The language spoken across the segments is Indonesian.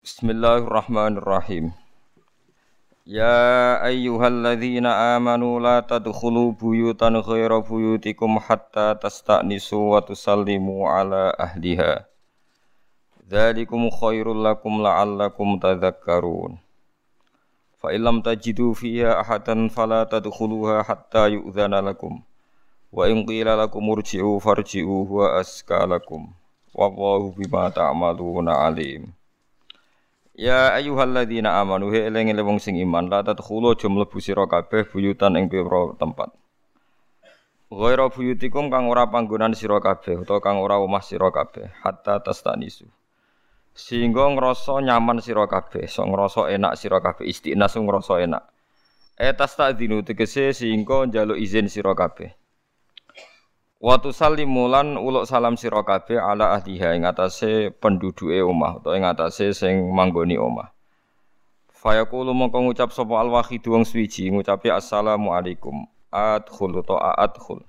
Bismillahirrahmanirrahim. Ya ayyuhalladzina amanu la tadkhulu buyutan ghaira buyutikum hatta tasta'nisu wa tusallimu ala ahliha. Dzalikum khairul lakum la'allakum tadhakkarun. Fa illam tajidu fiha ahadan fala tadkhuluha hatta yu'dzana lakum. Wa in qila lakum urji'u farji'u huwa aska lakum. Wallahu bima ta'maluna alim. Ya ayyuhalladzina amanu he eling wong sing iman la tadkhulu aja mlebu sira kabeh buyutan ing pira tempat. Ghaira buyutikum kang ora panggonan sira kabeh utawa kang ora omah sira kabeh hatta tastanisu. Sehingga ngrasa nyaman sira kabeh, so ngrasa enak sira kabeh istiqnas ngrasa enak. Etas tak dinu tegese sehingga njaluk izin sira kabeh. Wa tusallimu lan uluk salam sira kabeh ala ahliha ing atase penduduke omah utawa ing atase sing manggoni omah. Fayaqulu mongko ngucap sapa al-wahid wong suwiji ngucapi assalamu alaikum. Adkhul to adkhul.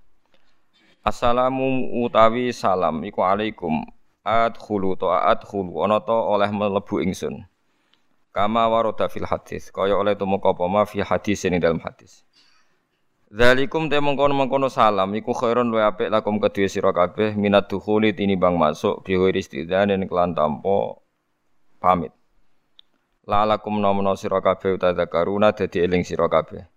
Assalamu utawi salam iku alaikum. Adkhulu to adkhul ana to oleh mlebu ingsun. Kama warada fil hadis kaya oleh tumeka apa ma fi hadis ing dalam hadis. Zalikum te mengkono-mengkono salam iku khairun wa apik lakum kedue sira kabeh minat dukhuli tinimbang masuk bi ghairi istidzanin kelan tanpa pamit. Lalakum nomono sira kabeh utadzakaruna dadi eling sira kabeh.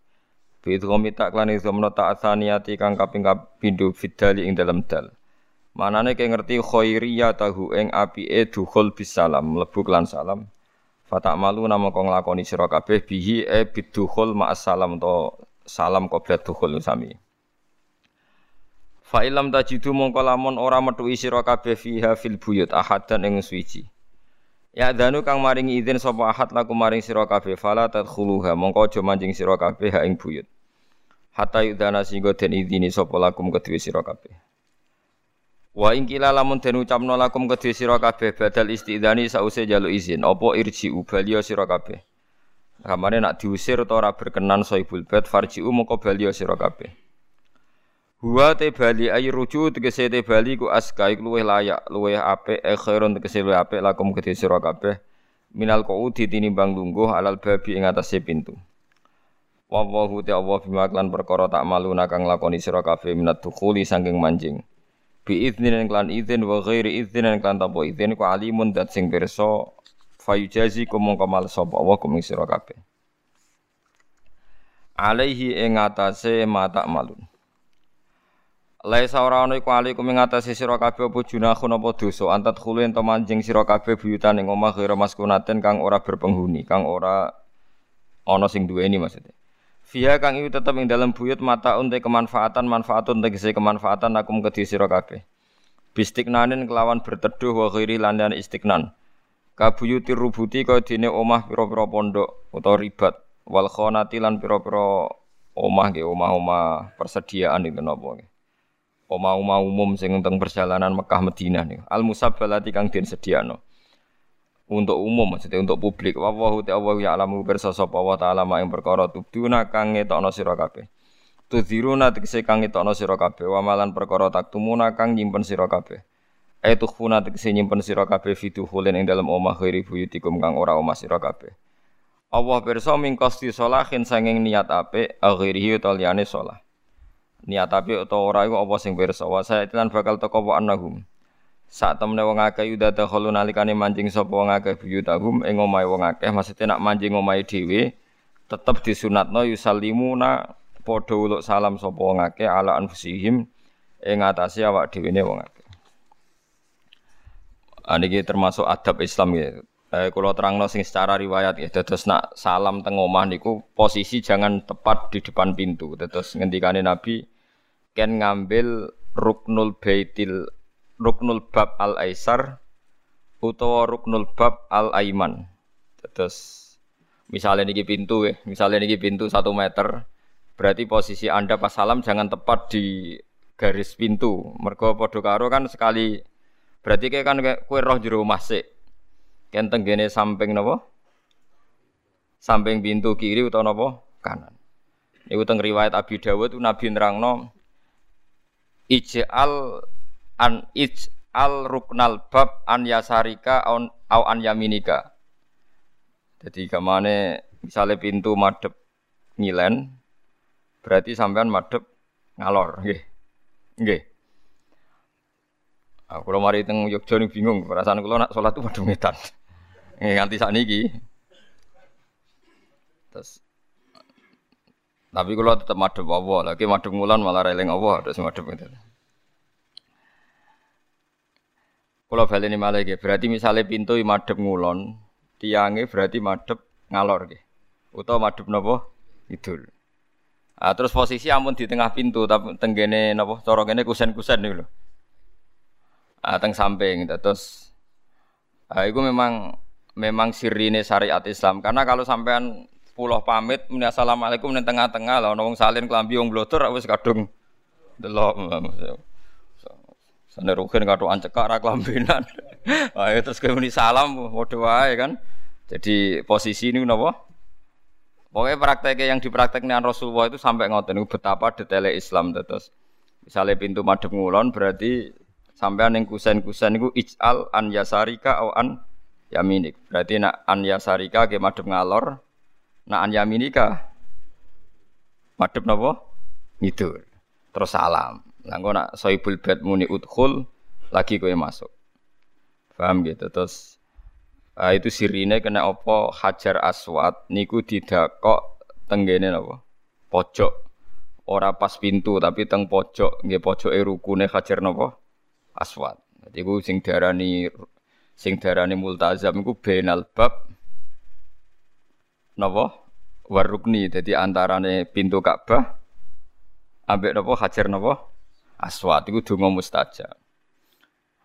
Bi idghami tak lan idghamna ta'atsaniyati kang kaping kapindho fidali ing dalam dal. Manane ke ngerti khairiyah tahu ing apike dukhul bisalam mlebu kelan salam. Fatak malu nama kong lakoni sira kabeh bihi e bidukhul ma'as salam to salam qoblat dukhul sami. Fa ilam tajidu mongko lamun ora metuhi sira kabeh fiha fil buyut ahadan ing suci. Ya danu kang maringi izin sapa ahad laku maring sira kabeh fala tadkhuluha mongko aja manjing sira kabeh ha ing buyut. Hatta yudana singgo den izini sapa lakum kedue sira kabeh. Wa ing kila lamun den ucapno lakum kedue sira kabeh badal istidzani sause jaluk izin apa irji ubaliya sira kabeh. Kamane nak diusir utawa ora berkenan soibul bait farji'u moko bali sira kabeh. Huwa te bali ay ruju tegese te bali ku aska iku luwih layak, luwih apik e khairun tegese luwih apik lakum kedhe sira kabeh. Minal qaudi tinimbang lungguh alal babi ing atase pintu. Wallahu ta Allah bima klan perkara tak malu kang lakoni sira kabeh minat dukhuli saking manjing. Bi idznin klan idzin wa ghairi idznin klan tanpa idzin ku alimun dat sing pirsa fayujazi kumung kamal sapa Allah kuming sira kabeh. Alaihi ing atase mata malun. Laisa ora ana iku alaikum ing atase sira kabeh apa junahun apa antat khulu ento manjing sira kabeh buyutan ing omah ghira maskunaten kang ora berpenghuni kang ora ana sing duweni maksudnya. Via kang iku tetep ing dalam buyut mata unte kemanfaatan manfaatun tegese kemanfaatan akum kedhi sira kabeh. Bistiknanin kelawan berteduh wa ghairi landan istiknan kabuyuti rubuti kaya dene omah pira-pira pondok utawa ribat. Wal khonati lan pira-pira omah nggih omah-omah persediaan itu nggih? Omah-omah umum sing teng perjalanan Mekah Madinah niku. Al musabbalati kang den sediano untuk umum maksudnya untuk publik. Wa wa ta'ala ya alamu pirsa sapa wa ta'ala mak ing perkara tubduna kang ngetokno sira kabeh. Tudziruna tegese kang ngetokno sira kabeh. Wa malan perkara taktumuna kang nyimpen sira kabeh Aitu khuna tegese nyimpen sira kabeh fiduhulin ing dalem omah ghairi buyutikum kang ora omah sira kabeh. Allah pirsa mingkosti sholahin sanging niat apik aghirihi utawa sholah. Niat apik utawa ora iku apa sing pirsa wa saetilan bakal teko wa annahum. Saat temene wong akeh yuda dakhulu nalikane manjing sapa wong akeh buyutahum ing omahe wong akeh maksudnya nak manjing omahe dhewe tetep disunatno yusallimuna padha uluk salam sapa wong akeh ala anfusihim ing atase awak dhewe ne wong akeh. Niki termasuk adab Islam ya. Eh, kalau terangno sing secara riwayat ya, terus nak salam teng omah niku posisi jangan tepat di depan pintu. Terus ngendikane Nabi ken ngambil ruknul baitil ruknul bab al aisar utawa ruknul bab al aiman. Terus misalnya niki pintu ya, misalnya niki pintu satu meter, berarti posisi anda pas salam jangan tepat di garis pintu. Mergo podo karo kan sekali Berarti kayak kan kue roh jero masik. Kan tenggene samping napa? Samping pintu kiri utawa napa? Kanan. Iku teng riwayat Abi Dawud itu Nabi nerangno ij'al an ij'al ruknal bab an yasarika au an yaminika. Jadi ke mana misalnya pintu madep ngilen, berarti sampean madep ngalor, nggih. Nggih. Aku kalau mari teng Yogyo bingung, perasaan kula nak sholat tuh madep ngetan. Eh nganti sakniki. Terus tapi kalau tetap madep Allah, lagi madep ngulan malah releng Allah, terus madep itu. Kalau balik ini malah berarti misalnya pintu madep ngulon, tiangnya berarti madep ngalor gitu. Utau madep nopo idul. Ah, terus posisi amun di tengah pintu tapi tenggene nopo corong ini kusen-kusen nih loh. Ah, teng samping terus ah, itu memang memang sirine syariat Islam karena kalau sampean pulau pamit muni assalamualaikum ning tengah-tengah lah wong salin klambi wong blotor wis kadung delok Sane rugen katokan cekak ra klambenan. Ayo terus kowe muni salam padha wae kan. Jadi posisi ini napa? Pokoknya prakteknya yang dipraktekkan Rasulullah itu sampai ngoten betapa detailnya Islam terus. Misalnya pintu madhep ngulon berarti sampai ning kusen-kusen niku ij'al an yasarika au an yaminik. Berarti nak an yasarika ke madhep ngalor, Nah an yaminika madhep napa? Ngidur. Terus salam. Lah nak soibul bed muni udkhul lagi kowe masuk. Paham gitu. Terus uh, itu sirine kena apa Hajar Aswad niku didakok tenggene napa? Pojok. Ora pas pintu tapi teng pojok nggih pojoke rukune Hajar napa? Aswad. Jadi ku sing diarani sing diarani multazam iku benal bab napa? Warukni. Dadi antarane pintu Ka'bah ambek napa? Hajar napa? Aswad. Iku donga mustajab.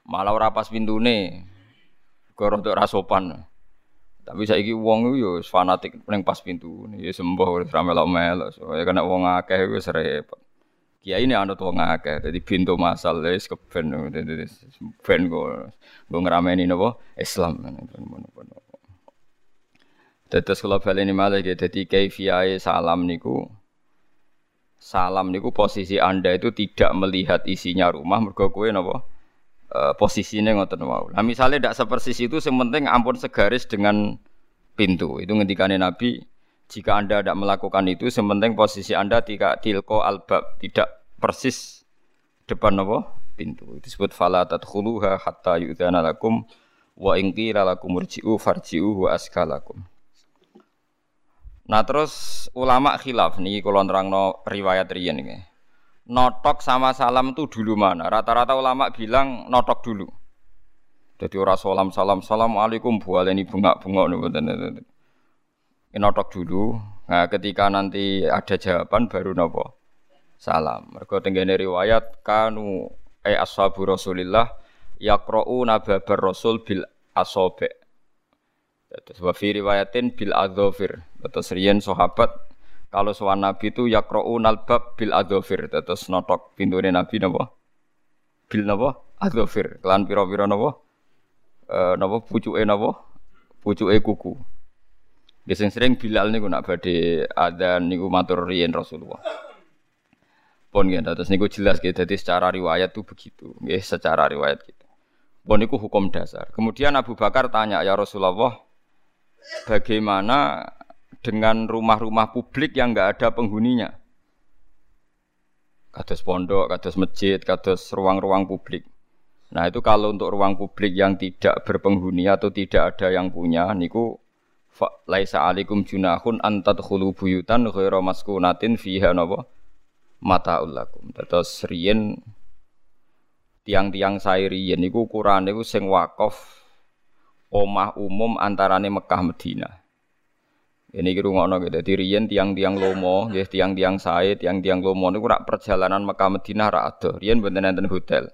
Malah ora pas pintune. Goro untuk rasopan tapi saiki wong iku yo fanatik ning pas pintu ya sembuh wis ra melok-melok. Soalnya kena wong akeh wis repot Kiai ini anut wong akeh, jadi pintu masal wis keben, jadi ben go, go ngerameni nopo Islam. Tetes kalau ini malah gitu, jadi kaifiyahe salam niku salam niku posisi anda itu tidak melihat isinya rumah mergo kowe napa e, posisinya ngoten wau. Nah misalnya tidak sepersis itu sementing ampun segaris dengan pintu. Itu ngendikane Nabi jika anda tidak melakukan itu sementing posisi anda tidak tilko albab tidak persis depan napa pintu. Itu disebut fala tadkhuluha hatta yu'dzana lakum wa in qila lakum irji'u farji'u wa askalakum. Nah terus ulama khilaf nih kalau no riwayat riyen nih. Notok sama salam itu dulu mana? Rata-rata ulama bilang notok dulu. Jadi orang salam salam assalamualaikum ini bunga bunga nih Ini notok dulu. Nah ketika nanti ada jawaban baru nopo salam. Mereka tenggene riwayat kanu eh ashabu Rasulillah yakro'u nababar Rasul bil asobe. Terus wa fi riwayatin bil adzofir. Terus riyen sahabat kalau sowan Nabi itu yaqra'un albab bil adzofir. Terus notok pintune Nabi napa? Bil napa? Adzofir. Kelan pira-pira napa? Eh napa pucuke napa? Pucuke kuku. Biasanya sering Bilal niku nak badhe adzan niku matur riyen Rasulullah. Pun ya, terus niku jelas gitu. Jadi secara riwayat tuh begitu. Ya, secara riwayat gitu. Pun niku hukum dasar. Kemudian Abu Bakar tanya ya Rasulullah, bagaimana dengan rumah-rumah publik yang nggak ada penghuninya? Kados pondok, kados masjid, kados ruang-ruang publik. Nah itu kalau untuk ruang publik yang tidak berpenghuni atau tidak ada yang punya, niku laisa alikum junahun antat khulu buyutan ghairu maskunatin fiha napa mataul lakum. Terus riyen tiang-tiang sairiyen niku ukuran niku sing wakaf omah umum antarane Mekah Medina. Ini kira ngono gitu. Jadi riyen tiang-tiang lomo, ya tiang-tiang sae, tiang-tiang lomo niku rak perjalanan Mekah Medina rak ada. Riyen mboten enten hotel.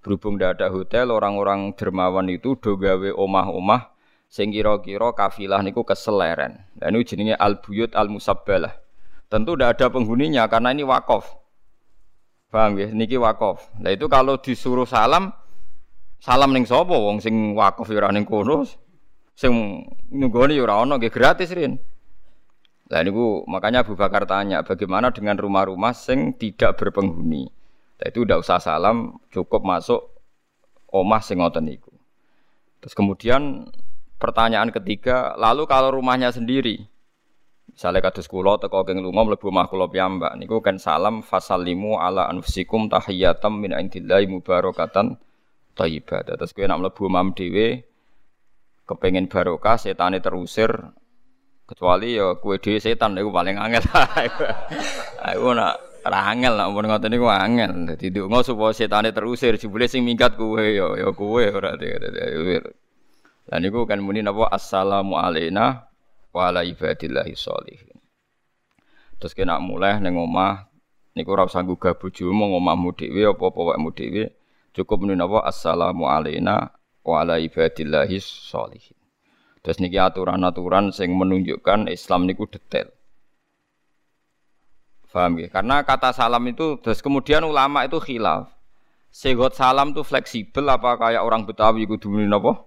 Berhubung tidak ada hotel, orang-orang dermawan itu do gawe omah-omah sing kira-kira kafilah niku keseleren. Dan ini jenenge al-buyut al-musabbalah. Tentu tidak ada penghuninya karena ini wakaf. Paham ya? Niki wakaf. Nah itu kalau disuruh salam, Salam ning sapa wong sing wakaf ya ora ning kono. Sing nunggoni ya ora ono nggih gratis rin. Lah niku makanya Abu Bakar tanya bagaimana dengan rumah-rumah sing tidak berpenghuni. Nah, itu udah usah salam, cukup masuk omah sing ngoten niku. Terus kemudian pertanyaan ketiga, lalu kalau rumahnya sendiri, misalnya kados kula teko keng lunga mlebu omah kula piyambak niku kan salam fasalimu ala anfusikum tahiyatam min indillahi mubarakatan thayyibah. Terus kowe nek mlebu omah dhewe kepengen barokah setane terusir kecuali ya kue dhewe setan iku paling angel. Aku nak ora angel nak mun ngoten niku angel. Dadi ndonga supaya setane terusir jebule sing minggat kue ya ya kue ora Lah niku kan muni napa assalamu alaina wa ala ibadillahi sholihin. Terus kena mulai ning omah niku ora usah gugah bojomu ngomahmu dhewe apa-apa wekmu dhewe. Cukup muni napa assalamu alaina wa ala ibadillahi sholihin. Terus niki aturan-aturan sing menunjukkan Islam niku detail. Paham ya? Karena kata salam itu terus kemudian ulama itu khilaf. Segot salam itu fleksibel apa kayak orang Betawi kudu muni napa?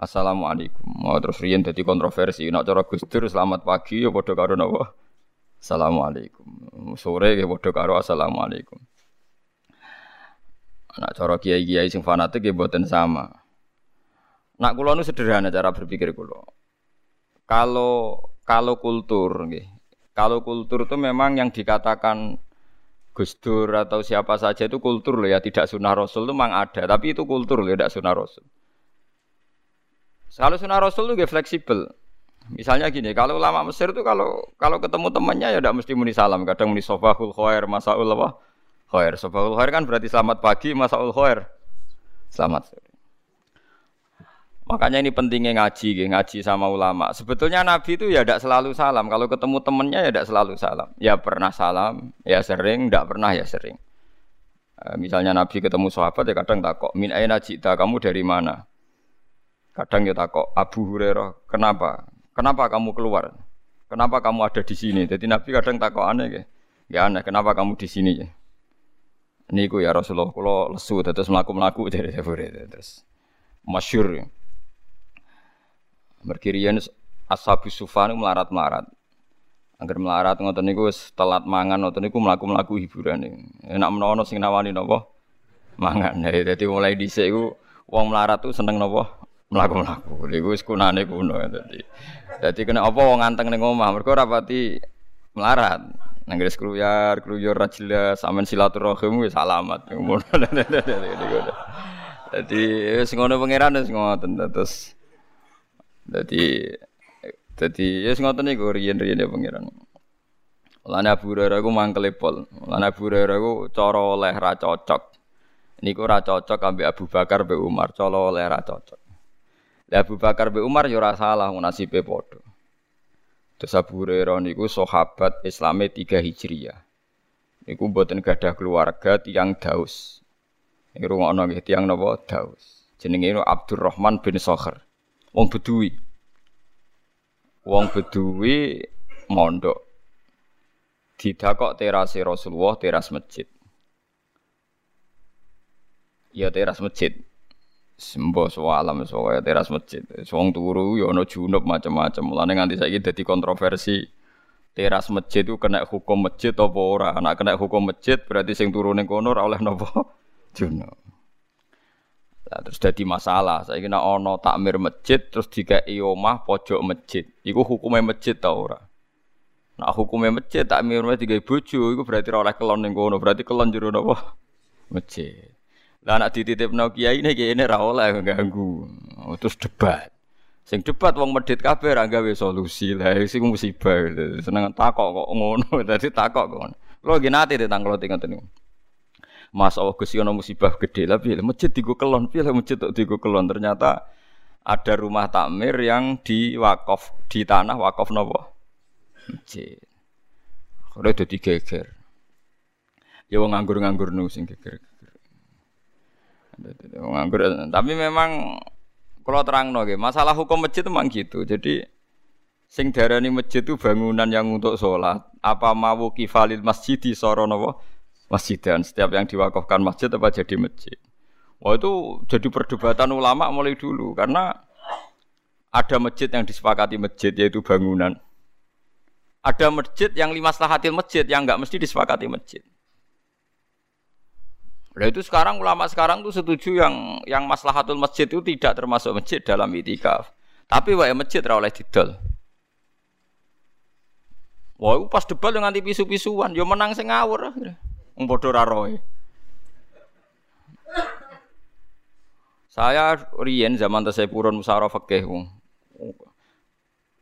Assalamualaikum. Mau terus riyen dadi kontroversi. Nek cara Gus Dur selamat pagi ya padha karo napa? Assalamualaikum. Sore ya padha karo assalamualaikum. Nek cara kiai-kiai sing fanatik ya mboten sama. Nak kula nu sederhana cara berpikir kula. Kalau kalau kultur nggih. Kalau kultur itu memang yang dikatakan Gus Dur atau siapa saja itu kultur loh ya, tidak sunnah Rasul itu memang ada, tapi itu kultur loh, tidak sunnah Rasul. Kalau sunnah Rasul itu fleksibel. Misalnya gini, kalau ulama Mesir itu kalau kalau ketemu temannya ya tidak mesti muni salam, kadang muni sobahul khair, masaul apa? Khair. Sobahul khair kan berarti selamat pagi, masaul khair. Selamat sore. Makanya ini pentingnya ngaji, ngaji sama ulama. Sebetulnya Nabi itu ya tidak selalu salam. Kalau ketemu temennya ya tidak selalu salam. Ya pernah salam, ya sering, tidak pernah ya sering. Eh, misalnya Nabi ketemu sahabat ya kadang takok, min aina kamu dari mana? Kadang ya takok Abu Hurairah, kenapa? Kenapa kamu keluar? Kenapa kamu ada di sini? Jadi Nabi kadang takok aneh ya. Ya aneh, kenapa kamu di sini ya? Niku ya Rasulullah kalau lesu terus melaku-melaku dari Abu Hurairah terus masyur. Merkirian ashabu sufan melarat-melarat. Angger melarat ngoten niku wis telat mangan ngoten niku mlaku-mlaku hiburan. Enak menawa sing nawani napa? Mangan. Jadi mulai dhisik iku wong melarat tuh seneng napa? Mlaku-mlaku. Iku wis kunane kuno dadi. Dadi kena apa wong anteng ning omah mergo ora pati melarat. Nang gres kruyar, kruyur ra jelas, sampean silaturahim wis alamat. Ngono. Dadi wis ngono pangeran wis ngoten terus. Dadi dadi wis ngoten niku riyen-riyen pangeran. Lana Abu Hurairah ku mangkele pol. Lana Abu Hurairah ku cara oleh ra cocok. Niku ra cocok ambek Abu Bakar mbek Umar, cara oleh ra cocok. Lah Abu Bakar bin Umar ya ora salah nasibe padha. Terus Abu Hurairah niku sahabat Islame 3 Hijriah. Niku mboten gadah keluarga tiang Daus. Ini rungokno nggih tiang napa Daus. Jenenge Abdurrahman bin Sokher. Wong Bedui. Wong Bedui mondok. Didakok terase Rasulullah, teras masjid. Ya teras masjid. Sembo alam soalnya teras masjid. Wong turu ya ana junub macam-macam. Mulane nganti saiki dadi kontroversi. Teras masjid itu kena hukum masjid apa ora? Anak kena hukum masjid berarti sing turu ning kono ora oleh napa? Junub. Nah, terus dadi masalah. Saiki nek ana takmir masjid terus dikai omah pojok masjid. Iku hukumnya masjid ta ora? Nah hukumnya masjid takmir masjid digawe bojo iku berarti ora oleh kelon ning kono. Berarti kelon jero napa? Masjid. Lah anak dititipno kiai ini kiai ini ra oleh ganggu. Oh, terus debat. Sing debat wong medit kabeh ra gawe solusi. Lah sing musibah. Seneng takok kok ngono. Dadi takok kok. Lo nggih nate tentang kalau niku. Mas Allah Gusti ana musibah gede lah piye masjid digo kelon piye masjid tok digo kelon ternyata ada rumah takmir yang di wakaf di tanah wakaf nopo masjid. Ora dadi geger. Ya wong nganggur-nganggur nu sing geger. Tapi memang kalau terang nggih, masalah hukum masjid memang gitu. Jadi sing darani masjid itu bangunan yang untuk sholat. Apa mau kifalil masjid di soronowo masjid dan setiap yang diwakafkan masjid apa jadi masjid. Wah itu jadi perdebatan ulama mulai dulu karena ada masjid yang disepakati masjid yaitu bangunan. Ada masjid yang lima selahatil masjid yang enggak mesti disepakati masjid. Nah itu sekarang ulama sekarang tuh setuju yang yang maslahatul masjid itu tidak termasuk masjid dalam itikaf. Tapi wae masjid ora oleh didol. Wah, pas debat dengan nganti pisu-pisuan, yo menang sing ngawur. Wong padha ra. Saya Rien zaman saya purun musara fikih.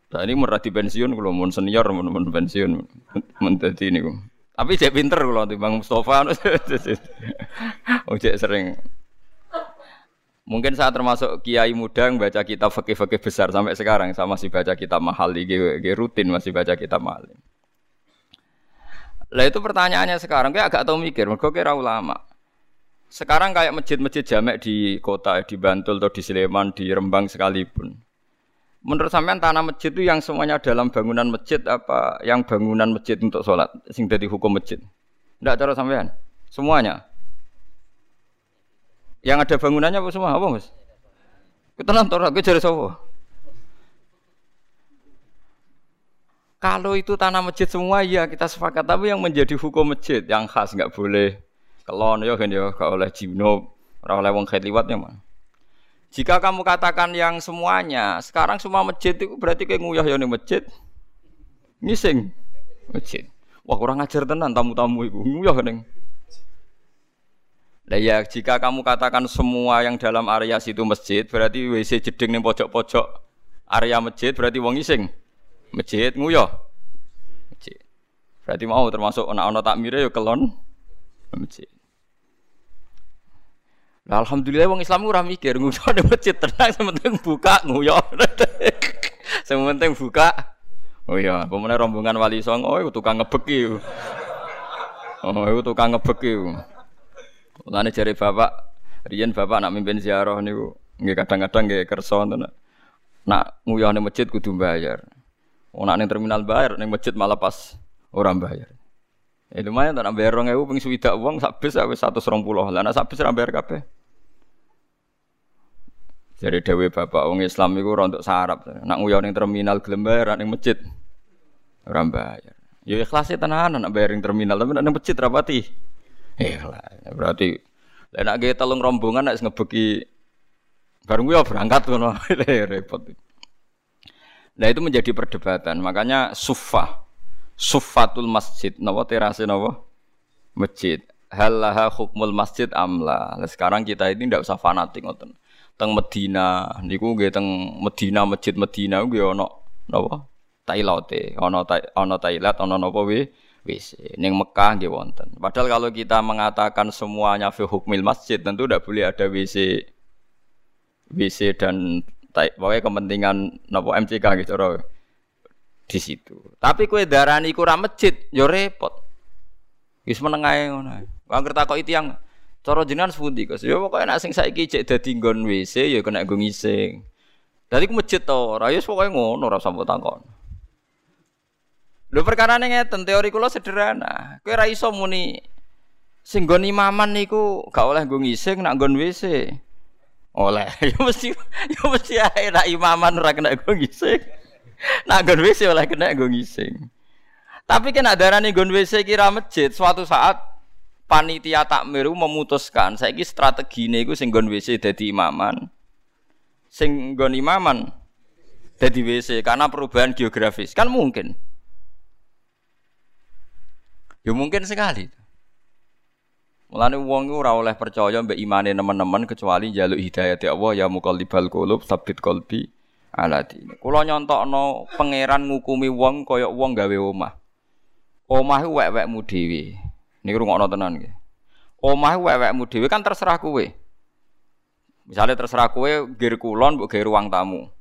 Nah ini merah di pensiun kalau mau senior mau pensiun mau jadi ini Tapi cek pinter kalau di Bang Mustafa, cek sering. Mungkin saya termasuk kiai muda yang baca kitab fakih-fakih besar sampai sekarang. Saya masih baca kitab mahal, di rutin masih baca kitab mahal. Lah itu pertanyaannya sekarang, kayak agak tahu mikir, mereka kira ulama. Sekarang kayak masjid-masjid jamek di kota, di Bantul atau di Sleman, di Rembang sekalipun. Menurut sampean tanah masjid itu yang semuanya dalam bangunan masjid apa yang bangunan masjid untuk sholat, sing dari hukum masjid? Tidak cara sampean? Semuanya. Yang ada bangunannya apa semua? Apa mas? Kita nonton, kita cari Kalau itu tanah masjid semua ya kita sepakat, tapi yang menjadi hukum masjid yang khas nggak boleh kelon ya kan ya gak oleh junub, ora oleh wong kait liwatnya mah. Jika kamu katakan yang semuanya, sekarang semua masjid itu berarti kayak nguyah ya masjid. Ngising masjid. Wah kurang ajar tenan tamu-tamu itu nguyah kan Nah ya jika kamu katakan semua yang dalam area situ masjid, berarti WC jeding nih pojok-pojok area masjid, berarti wong ngising masjid nguyah. Masjid. Berarti mau termasuk anak-anak takmire ya kelon masjid. Nah, alhamdulillah wong Islam ora mikir nguyo di masjid tenang sementing buka nguyo. sementing buka. Oh iya, pemene rombongan wali songo oh, tukang ngebeki. Oh, itu tukang ngebeki. Mulane jare bapak, riyen bapak nak mimpin ziarah niku nggih kadang-kadang nggih kersa ngoten. Nak nguyah ning masjid kudu bayar. Wong nak ning terminal bayar, ning masjid malah pas orang bayar. Ya lumayan tak bayar 2000 ping swidak wong sak bis wis 120. Lah nek sak bis ora bayar kabeh. Jadi dewe bapak wong Islam iku ora untuk sarap. Nak nguyah ning terminal gelem bayar ning masjid ora bayar. Ya ikhlas tenan nak bayar ning terminal tapi ning masjid rapati. Ikhlas. Berarti lek nak ge telung rombongan nek ngebeki bareng ya berangkat ngono repot. Nah itu menjadi perdebatan. Makanya sufa, sufatul masjid, nawa terase nawa masjid. Halaha hukmul masjid amla. Nah, sekarang kita ini tidak usah fanatik ngoten teng Medina. Niku nggih teng Medina masjid Medina nggih ana napa? Tailote. Ana ana tailat ana napa we? Wis ning Mekah nggih wonten. Padahal kalau kita mengatakan semuanya fi hukmil masjid tentu tidak boleh ada WC WC dan pokoknya kepentingan napa MCK gitu loh di situ. Tapi kue darani kurang masjid yo repot. Wis menengae ngono itu yang Cara jenengan sepundi Gus? Ya pokoke nek sing saiki cek dadi nggon WC ya kena nggo ngising. Dadi ku masjid to ora ya pokoke ngono ora usah takon. Lho perkara ngeten teori kula sederhana. Kowe ora iso muni sing nggon imaman niku gak oleh nggo ngising nak nggon WC. Oleh. Ya mesti ya mesti ae nak imaman ora kena nggo ngising. Nak nggon WC oleh kena nggo ngising. Tapi kena darani nggon WC kira masjid suatu saat panitia takmir memutuskan saiki strategine iku sing nggon WC dadi imaman. Sing nggon imaman dadi WC karena perubahan geografis. Kan mungkin. Ya mungkin sekali. Mulane wong iku ora oleh percaya mbek imane teman-teman kecuali jaluk hidayah Allah ya muqallibal qulub sabit qalbi ala dini. Kula nyontokno pangeran ngukumi wong kaya wong gawe omah. Omah iku wek-wekmu dhewe. Ini ngono tenan nggih. Omah wewekmu dhewe kan terserah kowe. Misalnya terserah kowe gir kulon mbok gawe ruang tamu.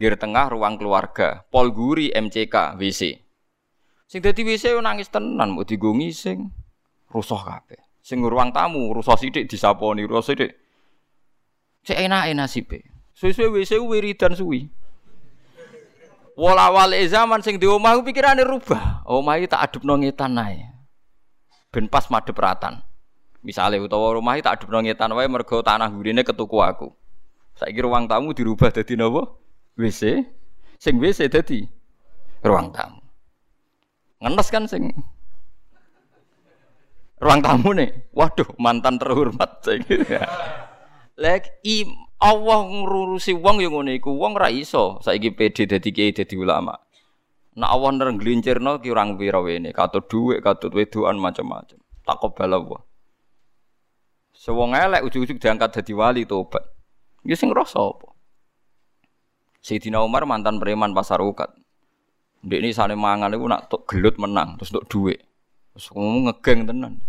Gir tengah ruang keluarga, pol guri MCK WC. Sing dadi WC nangis tenan mbok digo ngising. Rusuh kabeh. Sing ruang tamu rusuh sithik disaponi, rusuh sithik. Cek enake nasibe. Suwe-suwe WC wiridan suwi. Wala wale zaman sing di omah pikirane rubah. Omah iki tak adepno ngetan ae ben pas madhep ratan. Misalnya utawa rumah tak adep ngetan wae mergo tanah gurine ketuku aku. Saiki ruang tamu dirubah dadi napa? WC. Sing WC dadi ruang tamu. Ngenes kan sing ruang tamu nih. Waduh, mantan terhormat saiki. Lek Allah ngurusi wong yang ngono iku wong ra iso saiki PD dadi kiai dadi ulama. Nak Allah nrenggelincirno ki urang pira wene, katut dhuwit, katut wedoan macam-macam. Takobal Allah. Sewong elek ujug-ujug diangkat dadi wali tobat. Ya sing rasa apa? Sayyidina Umar mantan preman pasar ukat. Ndek ini sane mangan iku nak gelut menang terus untuk dhuwit. Terus ngegeng tenan.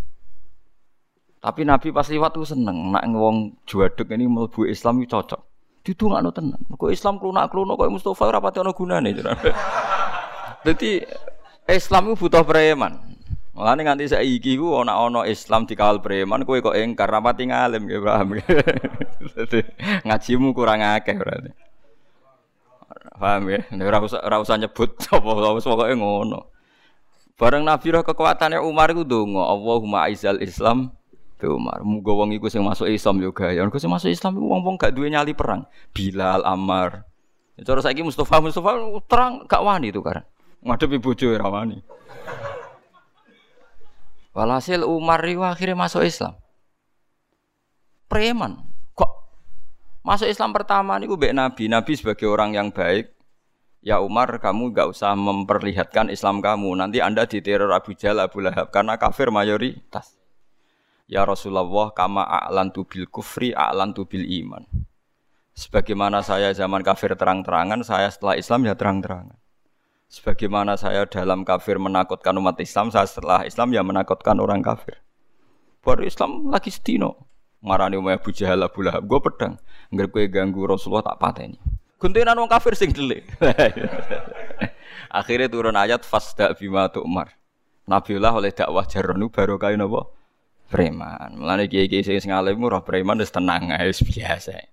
Tapi Nabi pas liwat tuh seneng, nak ngewong juaduk ini melbu Islam itu cocok. Didungakno tenan. Kok Islam klunak-klunak kok Mustafa ora pati ana gunane. Dadi Islam itu butuh preman. Mulane nganti saiki ku ana ana Islam dikawal preman kowe kok engkar rapati ngalim nggih paham. Dadi ngajimu kurang akeh berarti. Paham ya? Usah ora usah nyebut apa wis pokoke ngono. Bareng Nabi roh kekuatannya Umar itu dongo, Allahumma aizal Islam Be Umar, muga wong iku sing masuk Islam yo gaya. Mergo sing masuk Islam iku wong-wong gak duwe nyali perang. Bilal, Ammar. Cara saiki Mustafa Mustafa terang gak wani itu kan. Ngadepi bojo ora wani. Walhasil Umar itu akhirnya masuk Islam. Preman. Kok masuk Islam pertama niku mbek Nabi. Nabi sebagai orang yang baik. Ya Umar, kamu gak usah memperlihatkan Islam kamu. Nanti Anda diteror Abu Jahal, Abu Lahab karena kafir mayoritas. Ya Rasulullah kama a'lantu bil kufri a'lantu bil iman. Sebagaimana saya zaman kafir terang-terangan, saya setelah Islam ya terang-terangan. Sebagaimana saya dalam kafir menakutkan umat Islam, saya setelah Islam ya menakutkan orang kafir. Baru Islam lagi setino. Marani umay Abu Jahal Abu Lahab, gue pedang. Nggak gue ganggu Rasulullah tak pateni. Guntinan orang kafir sing delik. Akhirnya turun ayat fasda bima Umar. Nabiullah oleh dakwah jaronu baru kain apa? preman. Mulane kiai-kiai sing alim ora preman wis tenang ae biasa.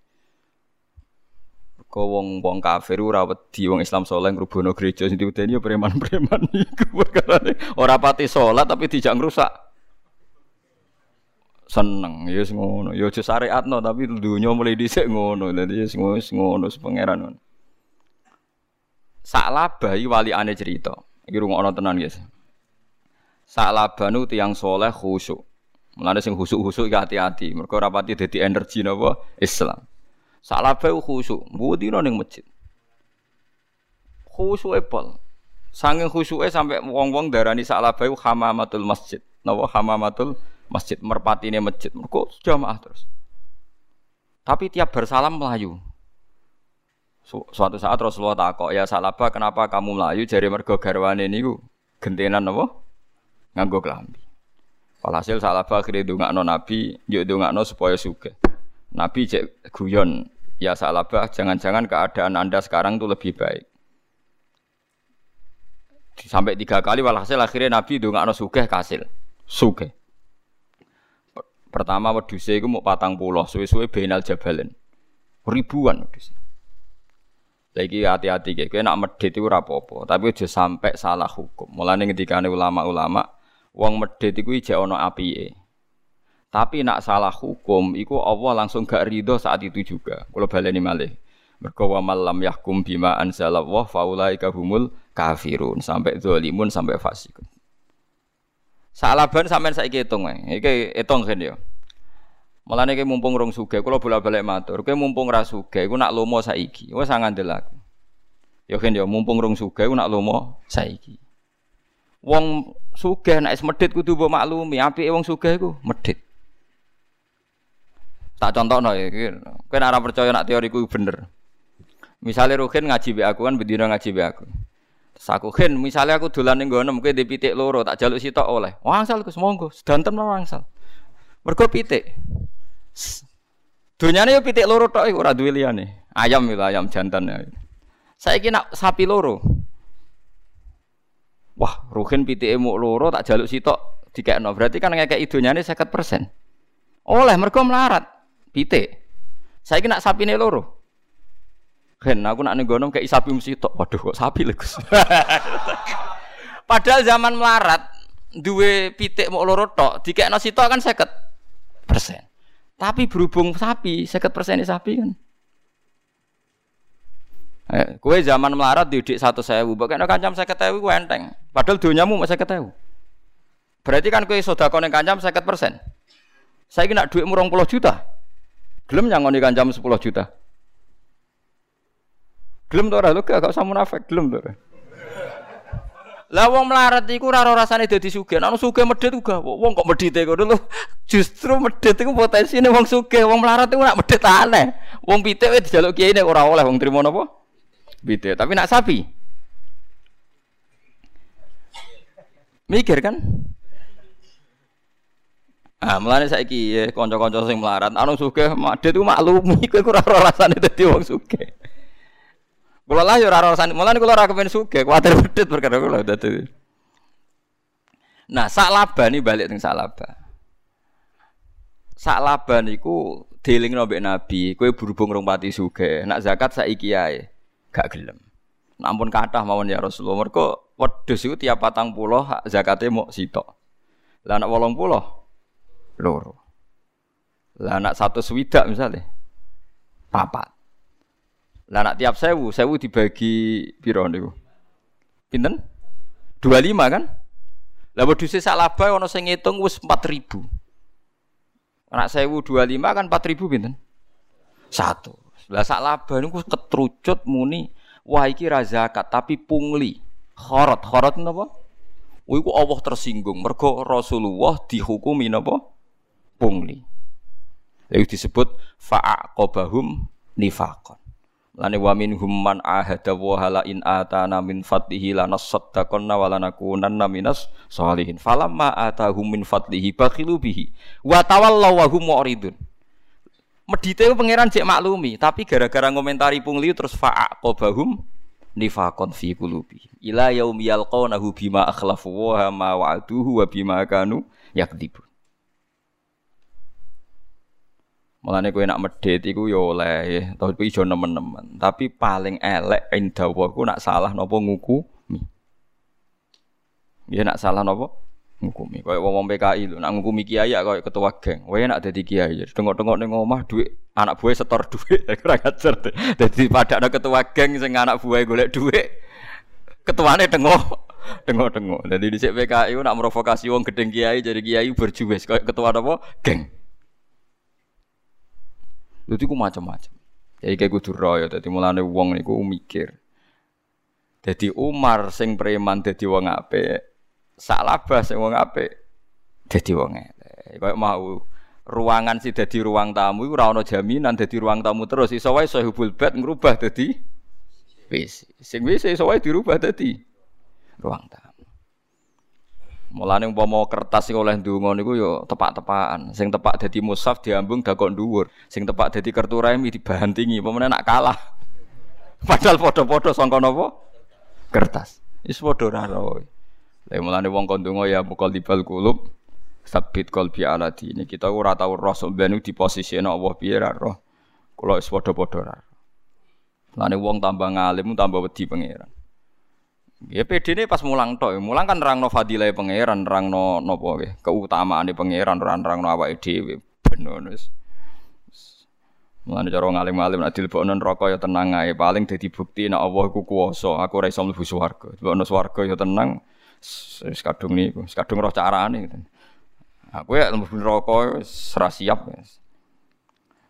Kau wong wong kafir ora wedi wong Islam saleh ngrubono gereja sing diudeni ya preman-preman iku perkarane ora pati salat tapi dijak ngrusak. Seneng ya wis ngono. Ya aja syariatno tapi dunya mulai dhisik ngono. Dadi wis ngono ngono ngono. Sak labahi wali ane cerita. Iki rungokno tenan guys. Sak labanu tiyang soleh khusyuk. Mulane sing khusuk-khusuk iki hati-hati. Mergo ora pati dadi energi napa Islam. Salabe khusuk, mbudino ning masjid. Khusuke pol. Sanging khusuke sampai wong-wong darani salabe hamamatul masjid. Napa hamamatul masjid merpatine masjid. Mergo jamaah terus. Tapi tiap bersalam melayu. Suatu saat Rasulullah takok, "Ya Salaba, kenapa kamu melayu?" Jari mergo garwane niku gentenan napa? Nganggo klambi. Walhasil salah akhirnya dongakno Nabi, yuk dongakno supaya suge. Nabi cek guyon, ya salabah jangan-jangan keadaan anda sekarang tuh lebih baik. Sampai tiga kali walhasil akhirnya Nabi dongakno suge kasil, suge. Pertama weduse iku mau patang pulau, suwe-suwe benal jabalen. Ribuan wedus. Lagi hati-hati kayak, nak medit itu rapopo, tapi aja sampai salah hukum. Mulane ketika ulama-ulama wong medhit iku ijek ana apike. Tapi nak salah hukum iku Allah langsung gak ridho saat itu juga. Kalau baleni malih. Mergo wa malam yahkum bima anzalallah faulaika humul kafirun sampai zalimun sampai fasikun. Salaban sampean saiki hitung ae. Iki hitung kan ya. Mulane iki mumpung rong sugih kula bola-balik matur. Kowe mumpung ra sugih iku nak lomo saiki. Wis ngandel aku. Ya kan ya mumpung rong sugih iku nak lomo saiki. Wong sugih nek medhit kudu mbok maklumi, apike wong sugih iku medhit. Tak contohno iki, kowe ora percaya nak teoriku bener. Misalnya Ruhin ngaji be aku kan bedino ngaji be aku. Terus aku misalnya aku dolan ning ngono mungkin di pitik loro tak jaluk sitok oleh. Wangsal Gus monggo, sedanten wangsal. Mergo pitik. Dunyane yo pitik loro tok iku ora duwe liyane. Ayam itu ayam jantan ya. Saiki nak sapi loro. Wah, Ruhin pitike muk loro tak jaluk sitok dikekno. Berarti kan ngekek idonyane 50%. Oleh mergo melarat pitik. Saiki nak sapine loro. Gen, aku nak ning gono kayak sapi mesti tok. Waduh kok sapi lho, Gus. Padahal zaman melarat duwe pitik mau loro tok, dikekno sitok kan 50 persen. Tapi berhubung sapi, 50 persen sapi kan. Eh, kue zaman melarat didik satu sewu, bagaimana kancam saya ketahui kue enteng. Padahal dunyamu saya ketahui. Berarti kan kue soda konek kancam saya persen. Saya kena duit murong puluh juta. Gelem nyangoni kancam 10 juta. Gelem to ora lho gak usah munafik, gelem to. Lah wong melarat iku ora rasane dadi sugih. Nek sugih medhit uga wong kok medhite ngono lho. Justru medhit iku potensine wong sugih, wong melarat iku nak medhit aneh. Wong pitik wis dijaluk kiai nek ora oleh wong trimo napa? Pitik. Tapi nak sapi. Mikir kan? Ah, mulane saiki ya kanca-kanca sing melarat, anu sugih medhit iku maklumi kowe ora rasane dadi wong sugih. Kula lah ya ora rasane, mulane kula ora kepen sugih, kuwatir medhit perkara kula dadi. Nah, sak laba nih balik teng sak laba. Sak laba niku dielingno mbek Nabi, kowe berhubung rong pati sugih, nak zakat saiki ae gak gelem. Nampun kathah mawon ya Rasulullah. Mergo wedhus iku tiap patang puluh zakate mau sitok. Lah wolong puluh loro. Lah anak satu swidak misalnya papat. Lah nak tiap sewu, sewu dibagi piro niku? Pinten? 25 kan? Lah wedhuse sak laba ana sing ngitung wis 4000. Anak sewu 25 kan 4000 pinten? Satu. Lah sak laba niku ketrucut muni wah iki ra zakat tapi pungli. Khorot, khorot napa? Iku Allah tersinggung mergo Rasulullah dihukumi napa? Pungli. Lalu disebut fa'aqobahum nifakon. Lane wa minhum man ahada wa hala in atana min fadlihi lanasaddaqanna wa lanakunanna minas sholihin. Falamma atahum min fadlihi bakhilu bihi wa tawallaw wa hum mu'ridun. Medite pangeran cek maklumi, tapi gara-gara ngomentari pungli terus fa'aqobahum nifaqon fi qulubi. Ila yaumi yalqawnahu bima akhlafu wa ma wa'aduhu wa bima kanu yakdibun. Mulane kowe nak medhit iku ya oleh ya, tapi ijo nemen-nemen. Tapi paling elek indawa ku nak salah napa ngukumi. Ya nak salah napa ngukumi. Kaya wong PKI lho, nak ngukumi kiai ya kaya ketua geng. Wae nak dadi kiai, tengok-tengok ning omah dhuwit anak buah setor dhuwit, ora ngajar. Dadi padakno ketua geng sing anak buah golek dhuwit. Ketuane tengok tengok-tengok. Dadi dhisik PKI nak provokasi wong gedeng kiai jadi kiai berjuwes kaya ketua apa? Geng. Itu ku macam-macam. Jadi kayak kudu royo, jadi mulane wong niku mikir. Jadi Umar sing preman jadi wong ape, Salabah sing wong ape, jadi wong elek. Kayak mau ruangan sih jadi ruang tamu iku ora jaminan jadi ruang tamu terus iso wae sahibul bed ngrubah dadi wis sing wis iso wae dirubah dadi ruang tamu Mulane umpama kertas sing oleh ndonga niku yo tepak-tepakan. Sing tepak dadi mushaf diambung dakok dhuwur. Sing tepak dadi kertu remi dibantingi. Pemene nak kalah. Padahal padha-padha sangka napa? Kertas. Wis padha ora roe. Lah mulane wong kon ndonga ya mukal dibal kulub sabit qalbi ala dini. Kita ora tau roh sampeyan di posisi Allah piye ra roh. Kula wis padha-padha ra. Mulane wong tambah ngalim tambah wedi pangeran. Ya PD ini pas mulang tok, mulang kan rangno fadilah pangeran, rangno nopo ke, keutamaan di pangeran, rang rangno awake dhewe. Bener wis. Mulane cara ngalim-alim nek dilebokno neraka ya tenang ae, paling dadi bukti nek Allah iku kuwasa, aku ora iso mlebu swarga. Dilebokno swarga ya tenang, wis kadung niku, wis kadung roh carane. Aku ya mlebu neraka wis ora siap.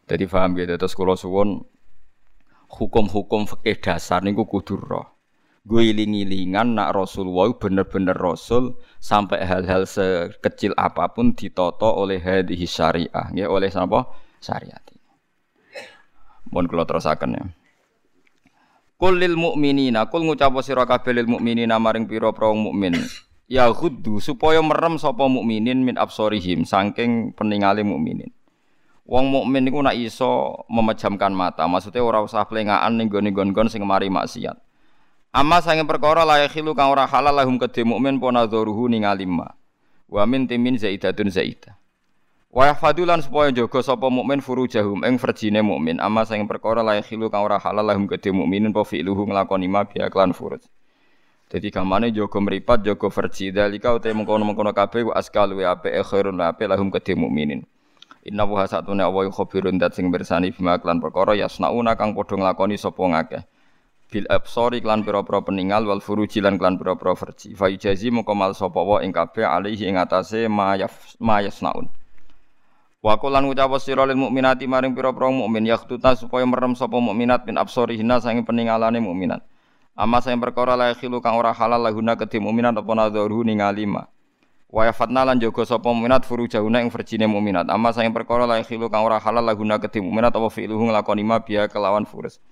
Jadi paham gitu, terus kula suwun hukum-hukum fikih dasar niku kudu roh gue iling-ilingan nak Rasulullah bener-bener Rasul sampai hal-hal sekecil apa pun ditoto oleh hadis syariah, ya oleh apa syariat. Mohon kalau terusakan ya. Kul lil mu'minina, kul ngucap sira kabeh lil mu'minina maring pira-pira mukmin. Ya ghuddu supaya merem sapa mukminin min absorihim saking peningale mukminin. Wong mukmin niku nak iso memejamkan mata, maksudnya ora usah plengaan ning gone-gone sing mari maksiat. Amma sange perkara layak khilu kang ora halal lahum kedhe mukmin pona dzuruhu ningali ma. Wa min timin zaidatun zaidah. Wa yahfadulan supaya jaga sapa mukmin furujahum ing verjine mukmin. Amma sange perkara layak khilu kang ora halal lahum kedhe mukminin po fi'luhu nglakoni ma bi aklan furuj. Dadi gamane jaga mripat jaga verji dalika uta mengkono-mengkono kabeh wa askal wa ape khairun ape lahum kedhe mukminin. Inna wa satune awa khabirun dat sing bersani bima klan perkara yasnauna kang padha nglakoni sapa ngakeh bil absori klan pira-pira peninggal wal furuji lan klan pira-pira verji fa yujazi moko mal sapa wa ing kabeh alaihi ing atase mayas mayasnaun Wa qulan ngucap sira lil mukminati maring pira-pira mukmin yaktuta supaya merem sapa mukminat min absorihina sange peningalane mukminat. Amma sing perkara la khilu kang ora halal lahuna kedhi mukminat apa nadharu ningali ma. Wa yafatna lan jaga sapa mukminat furujahuna ing verjine mukminat. Amma sing perkara la khilu kang ora halal lahuna kedhi mukminat apa fi'luhu nglakoni ma biya kelawan furus.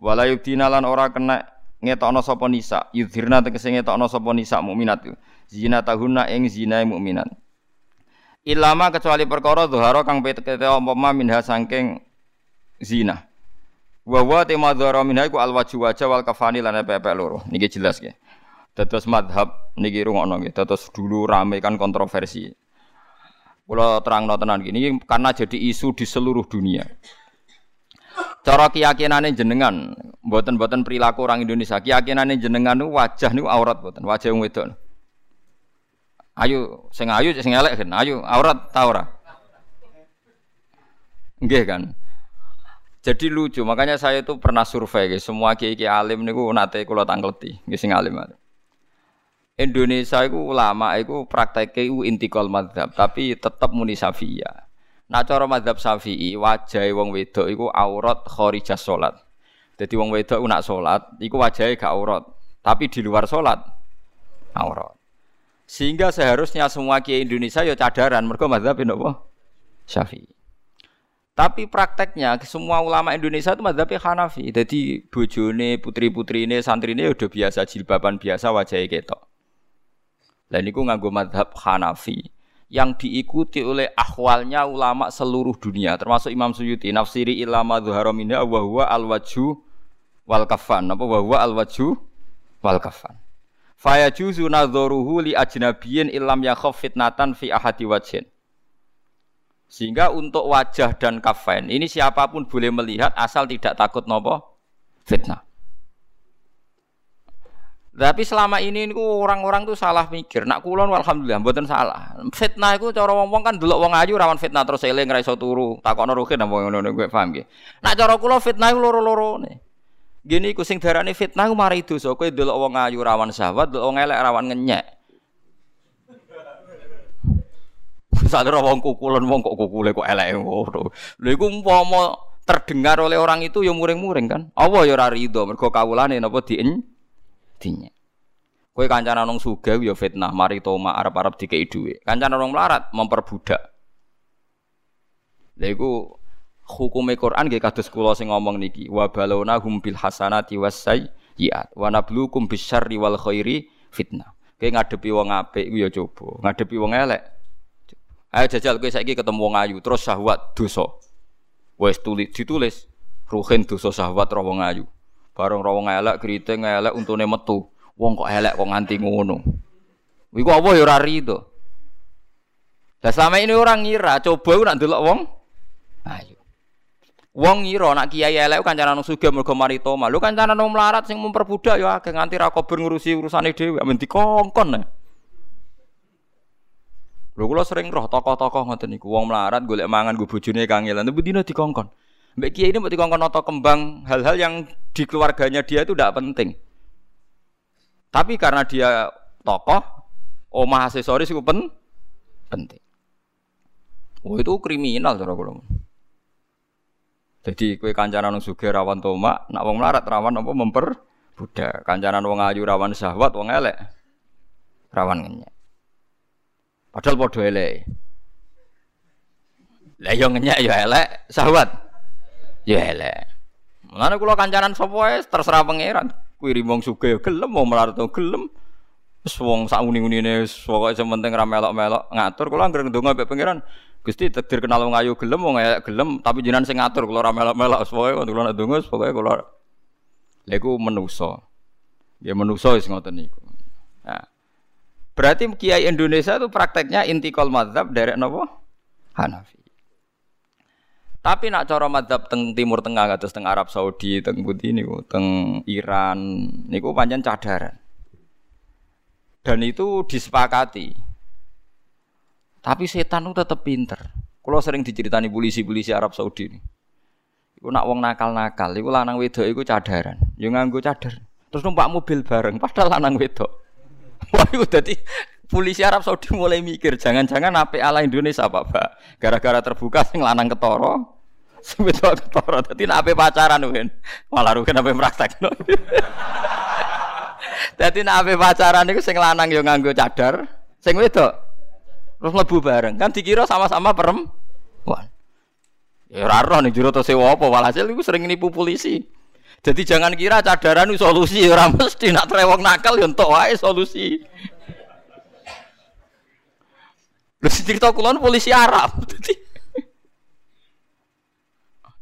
Wala yubdina lan ora kena ngetokno sapa nisa, yudhirna tegese ngetokno sapa nisa mukminat. Zina tahuna ing zinae mukminat. Ilama kecuali perkara dhuhara kang petete umpama minha saking zina. Wa wa tema dhuhara minha iku alwaju wajah wal kafani lan pepe loro. Niki jelas nggih. Dados madhab niki rungokno nggih. Dados dulu rame kan kontroversi. Kula terangno tenan gini karena jadi isu di seluruh dunia. Cara keyakinane jenengan, mboten-mboten perilaku orang Indonesia, keyakinane jenengan niku wajah niku aurat mboten, wajah wong wedok. Ayo sing ayu sing elek kan. Ayo aurat ta ora? Nggih kan. Jadi lucu, makanya saya itu pernah survei guys, semua kiai-kiai alim niku nate kula tangkleti, nggih sing alim. Indonesia itu ulama itu prakteknya itu intikal madhab, tapi tetap muni syafi'iyah. Nah cara madhab syafi'i, wajah wong wedok itu aurat khorijah sholat. Jadi wong wedok nak sholat, itu wajahnya gak aurat. Tapi di luar sholat, aurat. Sehingga seharusnya semua kiai Indonesia ya cadaran mereka mazhab apa? Syafi'i. Tapi prakteknya semua ulama Indonesia itu mazhabnya Hanafi. Jadi bojone, putri-putri ini, ini udah biasa jilbaban biasa wajahnya ketok. Dan itu nganggo mazhab Hanafi yang diikuti oleh akhwalnya ulama seluruh dunia termasuk Imam Suyuti nafsiri ilama dhuhara minha wa huwa al wajhu wal kafan apa wa huwa al wajhu wal kafan Faya juzu nadzoruhu li ajnabiyin ilam yakhaf fitnatan fi ahadi wajhin. Sehingga untuk wajah dan kafain ini siapa pun boleh melihat asal tidak takut nopo fitnah. Tapi selama ini orang-orang tuh salah mikir. Nak kulon alhamdulillah mboten salah. Fitnah itu cara wong-wong kan delok wong ayu rawan fitnah terus eling ra iso turu. Takokno ruhin apa ngono gue paham nggih. Nak cara kula fitnah iku loro-lorone. Gini ku sing darane fitnah ku mari dosa. Kowe delok wong ayu rawan syahwat, delok wong elek rawan ngenyek. Sadar wong kukulan wong kok kukule kok elek ngono. Lha iku umpama terdengar oleh orang itu ya muring-muring kan. Allah ya ora rido mergo kawulane napa dien dinyek. Kowe kancana nang sugih ya fitnah, mari toma arep-arep dikei dhuwit. Kancana nang melarat memperbudak. Lha iku hukume Quran nggih kados kula sing ngomong niki wa balona hum bil hasanati was sayyiat wa nabluukum bisyarri wal khairi fitnah. Kowe ngadepi wong apik iku ya coba, ngadepi wong elek. Ayo jajal kowe saiki ketemu wong ayu terus syahwat dosa. Wes tulis ditulis ruhin dosa syahwat ro wong ayu. Bareng ro wong elek kriting elek untune metu. Wong kok elek kok nganti ngono. Iku apa ya ora rido. Lah selama ini orang ngira coba nak ndelok wong ayu. Wong ngira nak kiai elek kancanan sugih mergo mari toma. Lho kancanan melarat sing memperbudak ya akeh nganti ra kober ngurusi urusane dhewe men dikongkon. Lho kula sering roh tokoh-tokoh ngoten niku wong melarat golek mangan go bojone kangelan tapi dina dikongkon. Mbak kiai ini mau dikongkon noto kembang hal-hal yang di keluarganya dia itu tidak penting. Tapi karena dia tokoh, omah aksesoris itu pen penting. Oh itu kriminal cara kula. Jadi kue kancanan wong sugih rawan tomak, nak wong melarat rawan apa memper budak. Kancanan wong ayu rawan syahwat, wong elek rawan ngenyek. Padahal padha elek. Lah yo ngenyek yo elek, syahwat yo elek. Mulane kula kancanan sapa wae terserah pangeran. Kuwi wong sugih yo gelem, wong melarat yo gelem. Wis wong sak uni-unine pokoke sementing ra melok-melok ngatur kula anggere ndonga mbek pangeran. Gusti takdir kenal wong ayu gelem wong elek gelem tapi jenengan sing ngatur kula ora melok-melok pokoke kula nek donga pokoke kula lha iku menusa. Ya menusa wis ngoten niku. Nah. Berarti kiai Indonesia itu prakteknya intikal mazhab dari napa? Hanafi. Tapi nak cara mazhab teng Timur Tengah kados teng Arab Saudi, teng Budi niku, teng Iran niku pancen cadaran. Dan itu disepakati. Tapi setan itu tetap pinter. Kalau sering diceritani polisi-polisi Arab Saudi ini. Iku nak wong nakal-nakal, iku lanang wedok iku cadaran. Yo nganggo cadar. Terus numpak mobil bareng padahal lanang wedok. Wah, iku dadi polisi Arab Saudi mulai mikir, jangan-jangan apa ala Indonesia apa, Pak? Gara-gara terbuka sing lanang ketoro, wedok ketoro. Dadi nek pacaran kan, malah rugen ape praktekno. Dadi nek ape pacaran iku sing lanang yo nganggo cadar, sing wedok terus mlebu bareng. Kan dikira sama-sama perempuan. Ya ora roh ning jero sewa apa walhasil iku sering nipu polisi. Jadi jangan kira cadaran itu solusi, orang mesti nak trewong nakal ya entuk wae solusi. Lu cerita kulon polisi Arab.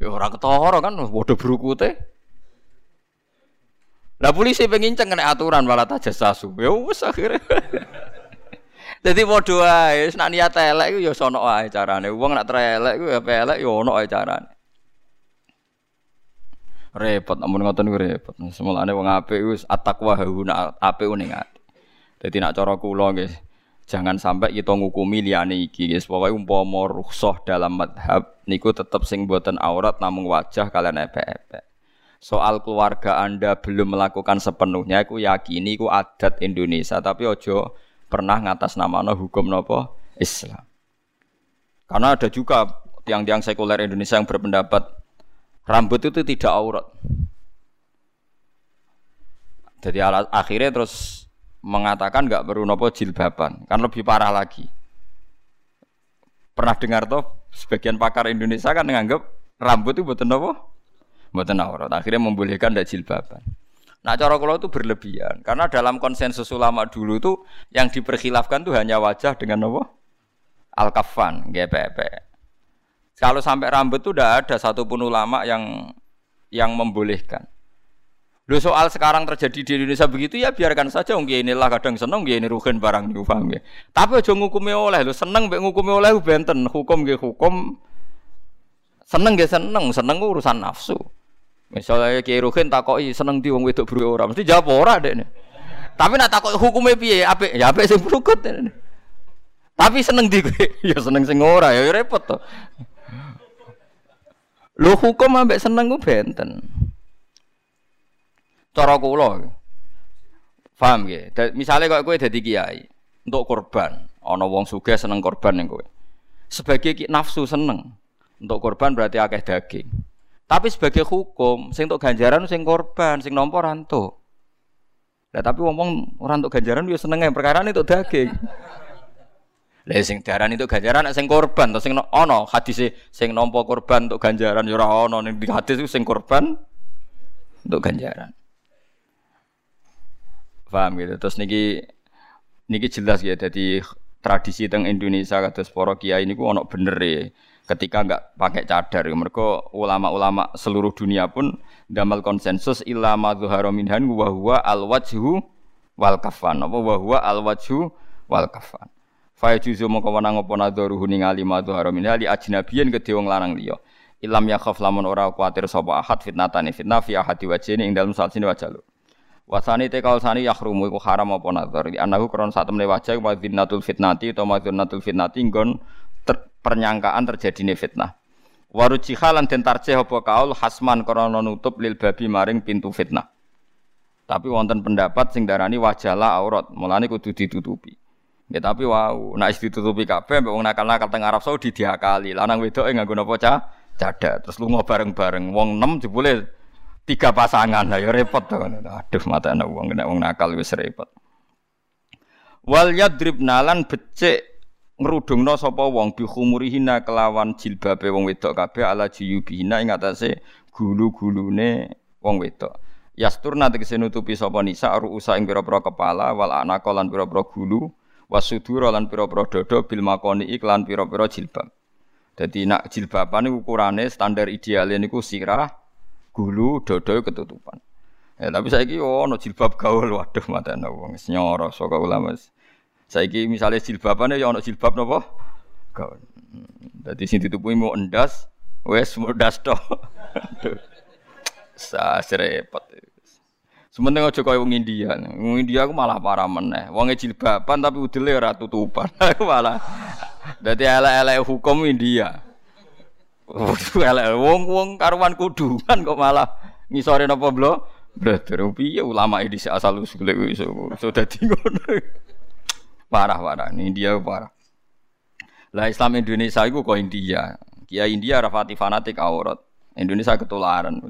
Ya orang ketara kan bodoh teh. Lah polisi pengen kena aturan malah sasu. Ya wis akhirnya. Jadi bodoh ae, nak niat elek iku ya sono wae carane. Wong nak trelek iku ya pelek ya ono wae carane repot namun ngoten niku repot semulane wong apik wis at-taqwa hauna apik ning ati dadi nak cara kula nggih jangan sampai kita ngukumi liyane iki guys. Pokoke umpama rukhsah dalam madhab niku tetep sing boten aurat namung wajah kalian epek-epek. Soal keluarga anda belum melakukan sepenuhnya aku yakini ku adat Indonesia tapi ojo pernah ngatas nama hukum nopo? Islam. Karena ada juga tiang-tiang sekuler Indonesia yang berpendapat Rambut itu tidak aurat. Jadi akhirnya terus mengatakan nggak perlu nopo jilbaban, kan lebih parah lagi. Pernah dengar tuh sebagian pakar Indonesia kan menganggap rambut itu buatan nopo, buatan aurat. Akhirnya membolehkan tidak jilbaban. Nah cara kalau itu berlebihan karena dalam konsensus ulama dulu itu yang diperkhilafkan tuh hanya wajah dengan nopo al kafan GPP. Kalau sampai rambut itu udah ada satupun ulama yang yang membolehkan. Lo soal sekarang terjadi di Indonesia begitu ya biarkan saja mungkin inilah kadang seneng ini rugen barang nih paham ya. Tapi aja ngukumi oleh lo seneng mbek ngukumi oleh benten hukum ge hukum seneng ge seneng seneng urusan nafsu. Misalnya Kiai Ruhin takoki seneng di wong wedok buru ora mesti jawab ora Tapi nak takoki hukumnya piye apik ya apik sing brukut. Tapi seneng di ya seneng sing ora ya repot to. Lu hukum ambek seneng ku benten. Cara kula. Paham nggih? Misale kok kowe dadi kiai untuk korban, ana wong sugih seneng korban ning kowe. Sebagai nafsu seneng untuk korban berarti akeh daging. Tapi sebagai hukum, sing untuk ganjaran sing korban, sing nampa rantuk. Lah tapi wong-wong ora untuk ganjaran yo seneng perkara itu daging. Lah sing diarani itu ganjaran sing korban to sing ana hadise sing nampa korban untuk ganjaran ya ora ana ning di hadis sing korban untuk ganjaran. Paham gitu. Terus niki niki jelas ya jadi tradisi teng Indonesia kados para kiai niku ana bener ya. Ketika enggak pakai cadar, mereka ulama-ulama seluruh dunia pun damal konsensus ilama zuhara minhan wa huwa al wal kafan. Apa wa huwa al wajhu wal kafan. Fa juzu mongko wenang apa nadharuhu ningali madhu haramin ali ajnabiyen kedhe wong lanang liya. Ilam yakhaf lamun ora kuatir sapa ahad fitnatane fitnah fi ahadi ing dalem salsine wajah lu. Wasani te kaul sani yahrumu iku haram apa nadhar. Di anaku kron sak temne wajah wa fitnatul fitnati utawa madzunatul fitnati nggon ter, pernyangkaan terjadine fitnah. Waruji halan den tarjih apa kaul hasman krana nutup lil babi maring pintu fitnah. Tapi wonten pendapat sing darani wajahlah aurat, mulane kudu ditutupi. Ya tapi wow, nak ditutupi kabeh mbek wong nakal-nakal teng Arab Saudi diakali. Lanang wedoke nganggo napa cah? Cadat. Terus lunga bareng-bareng. Wong 6 jebule tiga pasangan. Lah ya repot to. Aduh mata ana wong nek wong nakal wis repot. Wal yadribna lan becik ngrudungna sapa wong bi khumurihina kelawan jilbabe wong wedok kabeh ala jiyubihina ing atase gulu-gulune wong wedok. Yasturna tegese nutupi sapa nisa ruusa ing pira-pira kepala wal anaka lan pira-pira gulu wasudura lan pira-pira dada bil makoni iklan pira-pira jilbab. Dadi nak jilbaban ukurane standar idealnya niku sirah, gulu, dada ketutupan. Ya, tapi saiki oh ono jilbab gaul waduh matane wong nyoro saka ulama. Saiki misalnya jilbabane ya ono jilbab napa? Gaul. Dadi sing ditutupi mau endas, wes mudas to. Sa repot. Sementing aja kaya wong India. Wong India aku malah parah meneh. Wong jilbaban tapi udele ora tutupan. Aku malah dadi elek-elek hukum India. Elek wong-wong karuan kudungan kok malah ngisore napa blo? Brother piye ulama ini asal usul iso so dadi ngono. Parah parah. Ini India parah. Lah Islam Indonesia itu kok India. Kia India rafati fanatik aurat. Indonesia ketularan.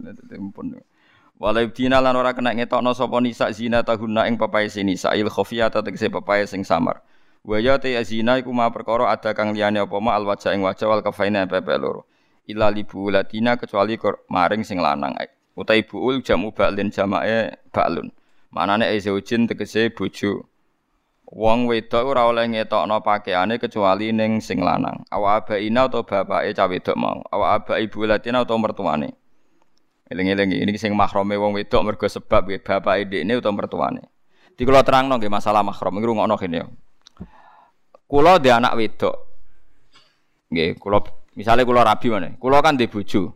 Walau dina lan ora kena ngetokno sapa nisa zina tahunna ing papae nisa il khafiyata tegese papae sing samar. Wa ya te zina iku ma perkara ada kang liyane apa ma al wajah ing wajah wal kafaina pepe loro. Ila latina kecuali maring sing lanang. Utai buul jamu ba'lin jamae ba'lun. Manane zaujin tegese bojo. Wong wedok ora oleh ngetokno pakaiane kecuali ning sing lanang. Awa abaina atau bapake cah wedok mau. Awa aba ibu latina atau mertuane. Eling-eling ini sing mahrome wong wedok mergo sebab bapake dekne utawa mertuane. Di kula terangno nggih masalah mahram iki rungokno kene yo. Kula di anak wedok. Nggih, kula misale kula rabi mana? Kula kan di bojo.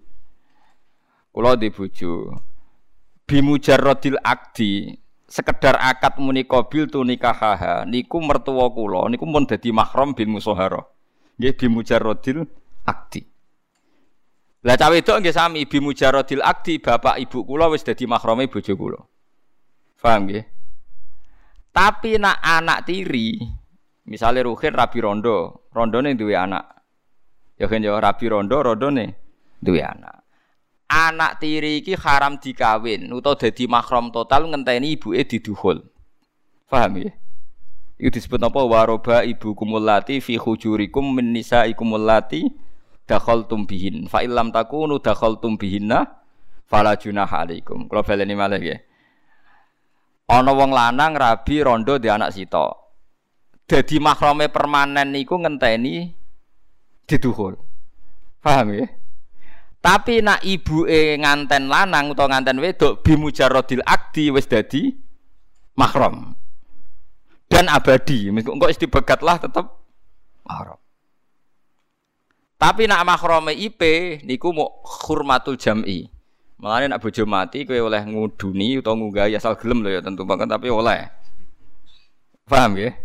Kula di bojo. Bimujarrodil akdi sekedar akad muni qabil tu nikahaha niku mertua kula niku pun dadi mahram bil musahara nggih bi mujarradil akdi lah cawe wedok nggih sami bi mujarradil akdi bapak ibu kula wis dadi mahrame bojo kula paham nggih tapi nak anak tiri misalnya Ruhin rabi rondo rondone duwe anak ya kan ya rabi rondo rondone duwe anak anak tiri iki haram dikawin utawa dadi mahram total ngenteni ibuke diduhul. Paham ya? Itu disebut apa waroba ibu kumulati fi hujurikum min nisaikum allati dakhaltum bihin. Fa illam takunu dakhaltum bihinna fala junaha alaikum. Kalau baleni malih ya. Ana wong lanang rabi rondo di anak sito. Dadi mahrame permanen niku ngenteni diduhul. Paham ya? Tapi nak e nganten lanang utawa nganten wedok bimujarrodil akdi wis dadi mahram. Dan abadi, kok istibegat lah tetap mahram. Tapi nak mahrame IP niku mau hurmatul jam'i. Mulane nak bojo mati kowe oleh nguduni utawa ngunggahi asal gelem lho ya tentu banget tapi oleh. Paham ya?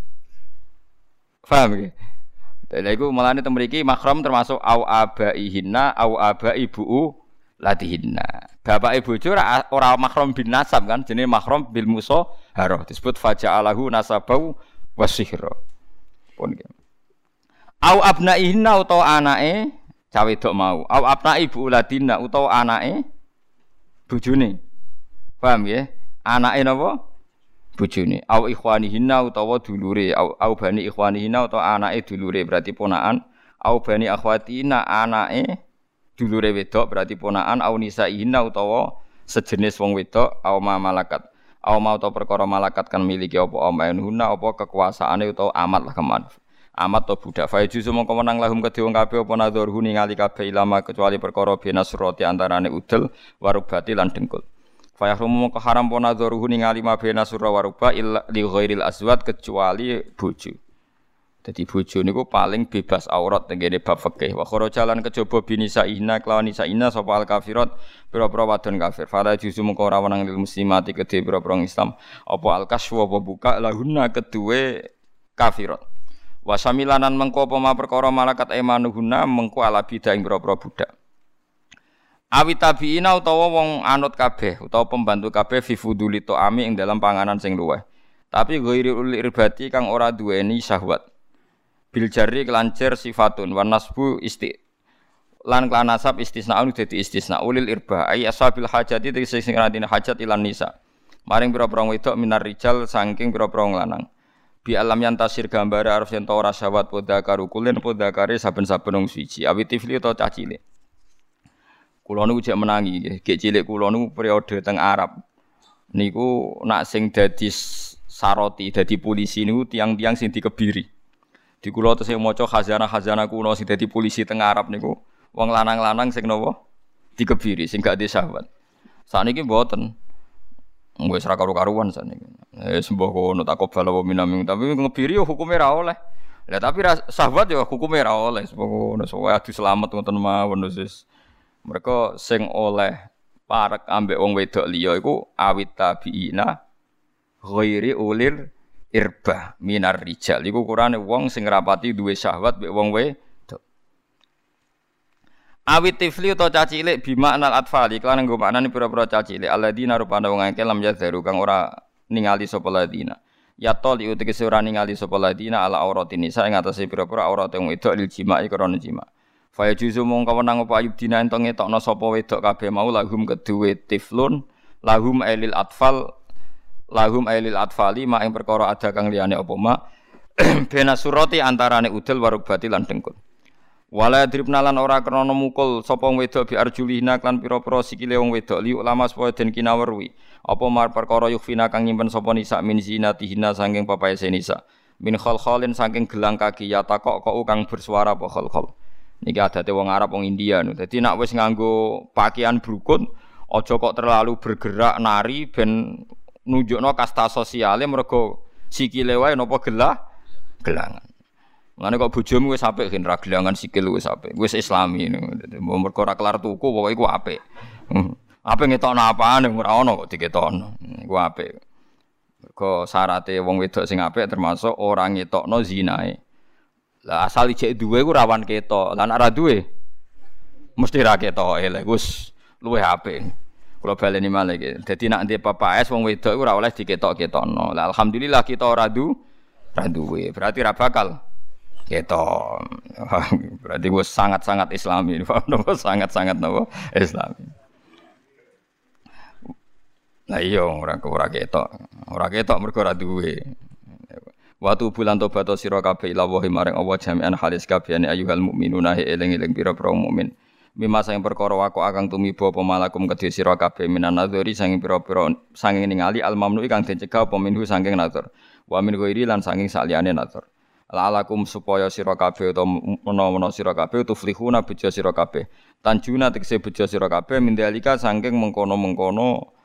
Paham ya? Lha iku mulane teng mriki mahram termasuk au abaihinna au abai buu latihinna. Bapak ibu ora ora mahram bin nasab kan jenenge mahram bil muso haro disebut faja'alahu nasabau wasihra. Pun. Au abnaihinna utawa anake cawe wedok mau. Au abnai ibu ladina utawa anake bojone. Paham ya? Anake napa? Bojone. Au ikhwanihinna utawa dulure au, au bani ikhwanihinna utawa anake dulure berarti ponakan au bani akhwatina anake dulure wedok berarti ponakan au nisaihinna utawa sejenis wong wedok au ma malakat. Au ma utawa perkara malakat kan miliki apa? Amainuna apa? Kekuasaane utawa amat lah keman. Amat to budak. Fa juzu mongko menang lahum kedhe wong kabeh apa nadhurhu ningali kabeh ilama kecuali perkara binasroti antarane udel warubati lan dengkul Fa yahrumu mongko haram nadharuhu ningali ma bena surra wa ruba illa li ghairil azwat kecuali bojo. Dadi bojo niku paling bebas aurat tengene bab fikih. Wa jalan kejaba binisa ina kelawan nisa ina sapa al kafirat pira-pira wadon kafir. Fala juzu mongko ora wenang lil muslimati kedhe pira-pira Islam apa al kaswa apa buka lahunna kedue kafirat. Wa samilanan mengko apa perkara malakat emanuhuna mengko ala bidah ing pira-pira budak. Awi tabiina utawa wong anut kabeh utawa pembantu kabeh fi fuduli ami ing dalam panganan sing luweh. Tapi ghairi uli irbati kang ora duweni syahwat. Bil jari kelancer sifatun wan nasbu isti lan kelan nasab istisnaun dadi istisna ulil irba ai ashabil hajati tegese sing hajat ilan nisa. Maring pira-pira wedok minar rijal saking pira-pira lanang. Bi alam yang tasir gambar arep yen ora syahwat poda karukulen poda kare saben-saben wong suci. Awi tifli utawa cacile. Kulo niku jek menangi nggih. Gek cilik niku periode teng Arab. Niku nak sing dadi saroti, dadi polisi niku tiang-tiang sing dikebiri. Di kulo tesih maca khazanah-khazanah kuno sing dadi polisi teng Arab niku wong lanang-lanang sing napa dikebiri sing gak disahwat. Saniki mboten. Wis ra karu-karuan saniki. Eh sembah kono takobal wa minaming tapi ngebiri yo hukume ra oleh. Lah tapi sahabat yo hukume ra oleh sembah kono. So adu selamat ngoten mawon. Mereka sing oleh parek ambek wong wedok liya iku awit tabiina ghairi ulir irba minar rijal. Iku kurane wong sing rapati duwe syahwat mbek wong wedok. Awit tifli utawa caci cilik bima anal atfali. Kelan nggo maknane pira-pira caci cilik. Alladzina rupane wong akeh lam yadharu kang ora ningali sapa ladina ya toli utek ora ningali sapa ladina ala auratin nisa ing atase pira-pira aurat wong wedok lil jima'i krana jima. Fa yajuzu mung kawenang apa ayub dina ento ngetokno sapa wedok kabeh mau lahum keduwe tiflun lahum ailil atfal lahum ailil atfali ma ing perkara ada kang liyane apa ma bena surati antarane udel warubati lan dengkul. Wala dribna lan ora krana mukul sapa wedok bi arjulihna klan pira-pira sikile wong wedok li ulama supaya den kinawerwi. Apa mar perkara yukfina kang nyimpen sapa nisa min zinatihina saking papaese nisa. Min khalkhalin saking gelang kaki ya takok kok kang bersuara apa khalkhal. Niki adate wong Arab wong India nu. Dadi nek wis nganggo pakaian brukut aja kok terlalu bergerak nari ben nunjukno kasta sosiale mergo sikile wae napa gelah gelangan. Ngene kok bojomu wis apik gen ra gelangan sikil wis apik. Wis islami ngono. Mergo ora kelar tuku pokoke iku apik. Hmm. Apik ngetokno apane ora ono kok diketokno. Iku apik. Mergo syarate wong wedok sing apik termasuk ora ngetokno zinae. Lah asal ijek duwe ku rawan ketok. Lah nek ora duwe mesti ra ketok. Lah wis luwih apik. Kula baleni malih iki. Dadi nek ndek papas wong wedok iku ora oleh diketok-ketokno. Lah alhamdulillah kita ora du ra duwe. Berarti ra bakal Gitu. Berarti gue sangat-sangat islami. Sangat-sangat nopo islami. Nah iya orang ora ketok. Ora ketok mergo ora duwe. Watu bulan tobat sira kabeh ila wahi maring Allah jami'an halis kabehane ayyuhal mukminuna eling-eling pira-pira mukmin. Mima sang perkara wako akang tumiba apa malakum kedhe sira kabeh minan nadzuri sang pira-pira sanging ningali al mamnu kang den cegah apa minhu saking nazar. Wa min ghairi lan sanging saliyane nazar lalakum supaya sira kabeh utawa menawa sira kabeh tuflihuna bejo sira kabeh tanjuna tekse bejo sira kabeh mindalika saking mengkono-mengkono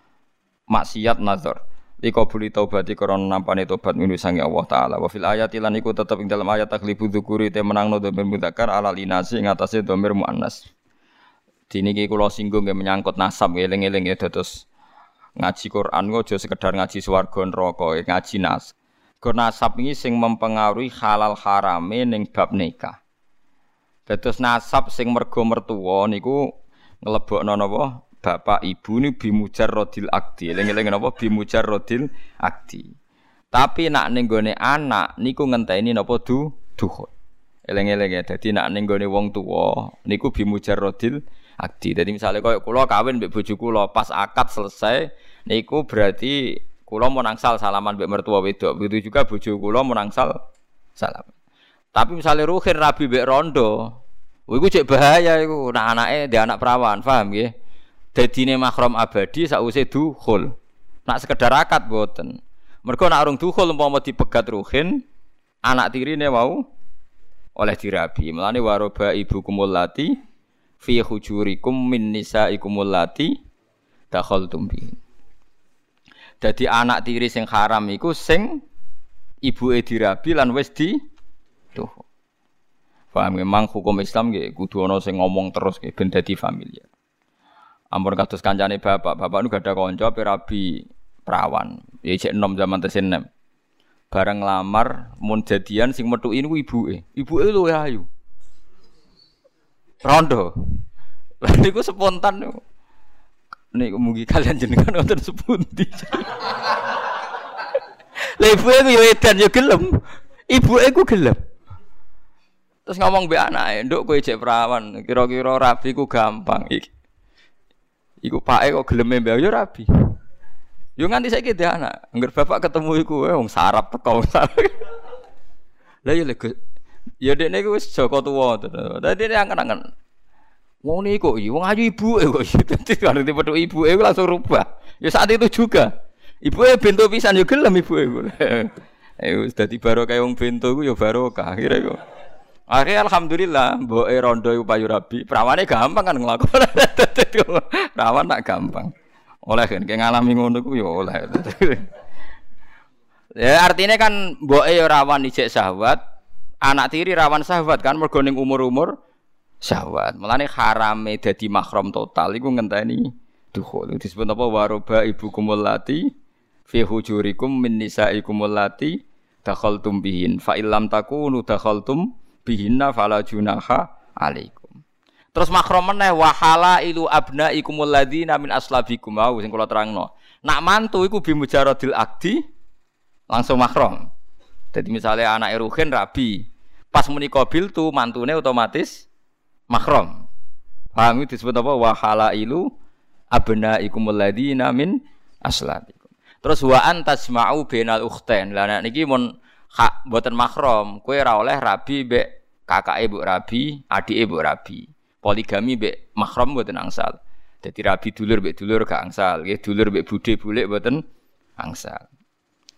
maksiat nazar Likobuli taubati krana nampane tobat minu sangi Allah taala. Wa fil ayati lan iku tetep ing dalam ayat takhlibu dzukuri te menangno dhamir mudzakkar ala linasi ing atase dhamir muannas. Singgung nggih menyangkut nasab eling-eling ya dados ngaji Quran aja sekedar ngaji swarga neraka ngaji nas. Mergo nasab ini sing mempengaruhi halal harame ning bab nikah. Dados nasab sing mergo mertua niku nglebokno napa bapak ibu ini bimujar rodil akdi. Eling-eling napa bimujar rodil akdi. Tapi nak ning gone anak niku ngenteni napa du duhul. Eling-eling ya. Nak ning gone wong tuwa niku bimujar rodil akdi. Dadi misalnya koyo kula kawin mbek bojo kula pas akad selesai niku berarti Kulo mau nangsal salaman mbek mertua wedok. Begitu juga bojo kulo mau nangsal salam. Tapi misalnya ruhin rabi mbek rondo, iku cek bahaya iku. Nah anake dia anak perawan, paham nggih? Dadine mahram abadi sause dukhul. Nak sekedar akad boten. Mergo nak urung dukhul umpama dipegat ruhin, anak tirine mau oleh dirabi. Mulane waroba ibu kumulati fi hujurikum min nisaikumul lati dakhaltum bihin. Jadi anak tiri sing haram iku sing ibuke dirabi lan wis di tuh. Paham memang hukum Islam nggih kudu ana sing ngomong terus nggih ben dadi familiar. Ampun kados kancane bapak, bapak nu gak ada kanca rabi perawan. Ya cek enom zaman tesen nem. Bareng lamar mun jadian sing metuki niku ibuke. Ibuke luwe ayu. Rondo. Lah niku spontan niku. Nek mugi kalian jenengan wonten sepundi. Lah ibu aku yo edan yo gelem. Ibu aku gelem. Terus ngomong be anake, "Nduk kowe cek perawan, kira-kira rabi ku gampang iki." Iku pake kok geleme mbek yo rabi. Yo nganti saiki dia anak, angger bapak ketemu iku wong sarap teko. Lah yo lek Ya dekne iku wis Joko tuwa. Dadi dia angen-angen Wong niku iki wong ayu ibu kok dadi karo tipe ibu e langsung rubah. Ya saat itu juga. Ibu e bento pisan ya gelem ibu e. Eh dadi barokah wong bento iku ya barokah kira iku. Akhirnya alhamdulillah, mbok e rondo iku payu rabi, prawane gampang kan nglakoni. Perawan tak gampang. Oleh kan kayak ngalami ngono ku ya oleh. ya artinya kan mbok e rawan ijek syahwat, anak tiri rawan syahwat kan mergo ning umur-umur syahwat. Mulane harame dadi mahram total iku ngenteni dukhul. Disebut apa waroba ibu kumulati fi hujurikum min nisaikum allati dakhaltum bihin fa illam takunu dakhaltum bihinna fala junaha alaikum. Terus mahram meneh wa halailu abnaikum alladzina min aslabikum au sing kula terangno. Nak mantu iku bimujaradil akdi langsung mahram. Jadi misalnya anak Ruhin rabi, pas muni qabil tu mantune otomatis mahram. Paham itu disebut apa? Wa halailu abnaikumul ladina min aslabikum. Terus wa antasma'u bainal ukhtain. Lah niki mun hak mboten mahram, kowe ora oleh rabi mbek kakake mbok rabi, adike mbok rabi. Poligami mbek mahram mboten angsal. Jadi rabi dulur mbek dulur gak angsal, nggih dulur mbek bude bulik mboten angsal.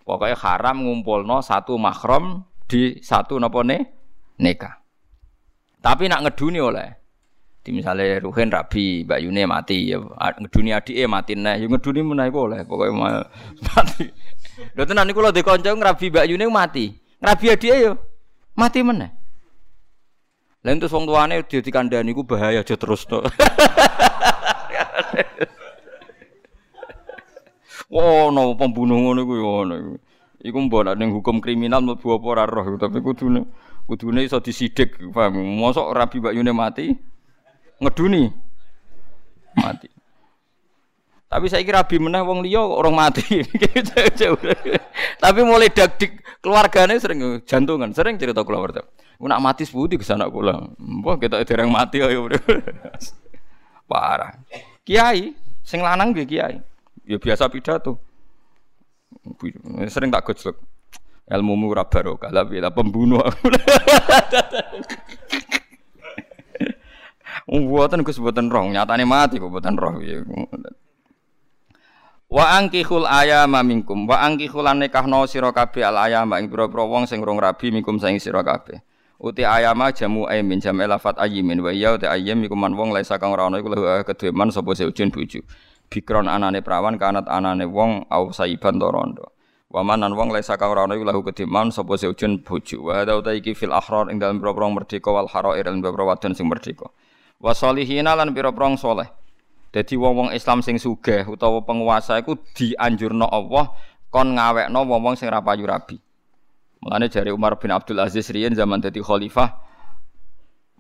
Pokoknya haram ngumpulno satu mahram di satu napa ne nikah. Tapi nak ngeduni oleh di misalnya Ruhin rabi, Mbak Yune mati, ya ngeduni adike mati nah, ya ngeduni meneh oleh pokoknya mati. Lho tenan niku lho dikonco ngrabi Mbak Yune mati. Ngrabi adike yo mati meneh. Lah entus wong tuane dikandani ku bahaya aja terus to. Oh, no pembunuh ngono iku ngono iku. Iku mbok ning hukum kriminal mlebu apa ora roh, tapi kudune kudune iso disidik, paham? Mosok Rabi Mbak Yune mati ngeduni mati. Tapi saya kira Rabi meneh wong liya orang mati. Tapi mulai dak keluarganya sering jantungan, sering cerita keluarga. Nak mati seputi ke sana kula. Mbah kita dereng mati ayo. Parah. Kiai sing lanang nggih kiai. Ya biasa pidato. Sering tak gojlok. Ilmu mu ora barokah, tapi lah pembunuh. Mboten Gus mboten roh, nyatane mati kok mboten roh. Wa angkihul ayama minkum. Wa angkihul nikahno sira kabeh al ayama. Ing pira-pira wong sing rong rabi minkum saing sira kabeh. Uti ayama jamu aymin jam elafat ayimin wa ya uti ayim iku man wong laisa kang ora ana iku kedue man sapa seujun bojo bikron anane prawan kanat anane wong au saiban torondo wamanan wong laisa kang ora ana iku lahu kediman sapa seujun bojo wa hada uta iki fil ahrar ing dalem pira-pira merdeka wal harair lan pira wadon sing merdeka. Wa salihina lan pira-pira saleh dadi wong-wong Islam sing sugih utawa penguasa iku dianjurno Allah kon ngawekno wong-wong sing ra payu rabi Mulane jari Umar bin Abdul Aziz riyen zaman dadi khalifah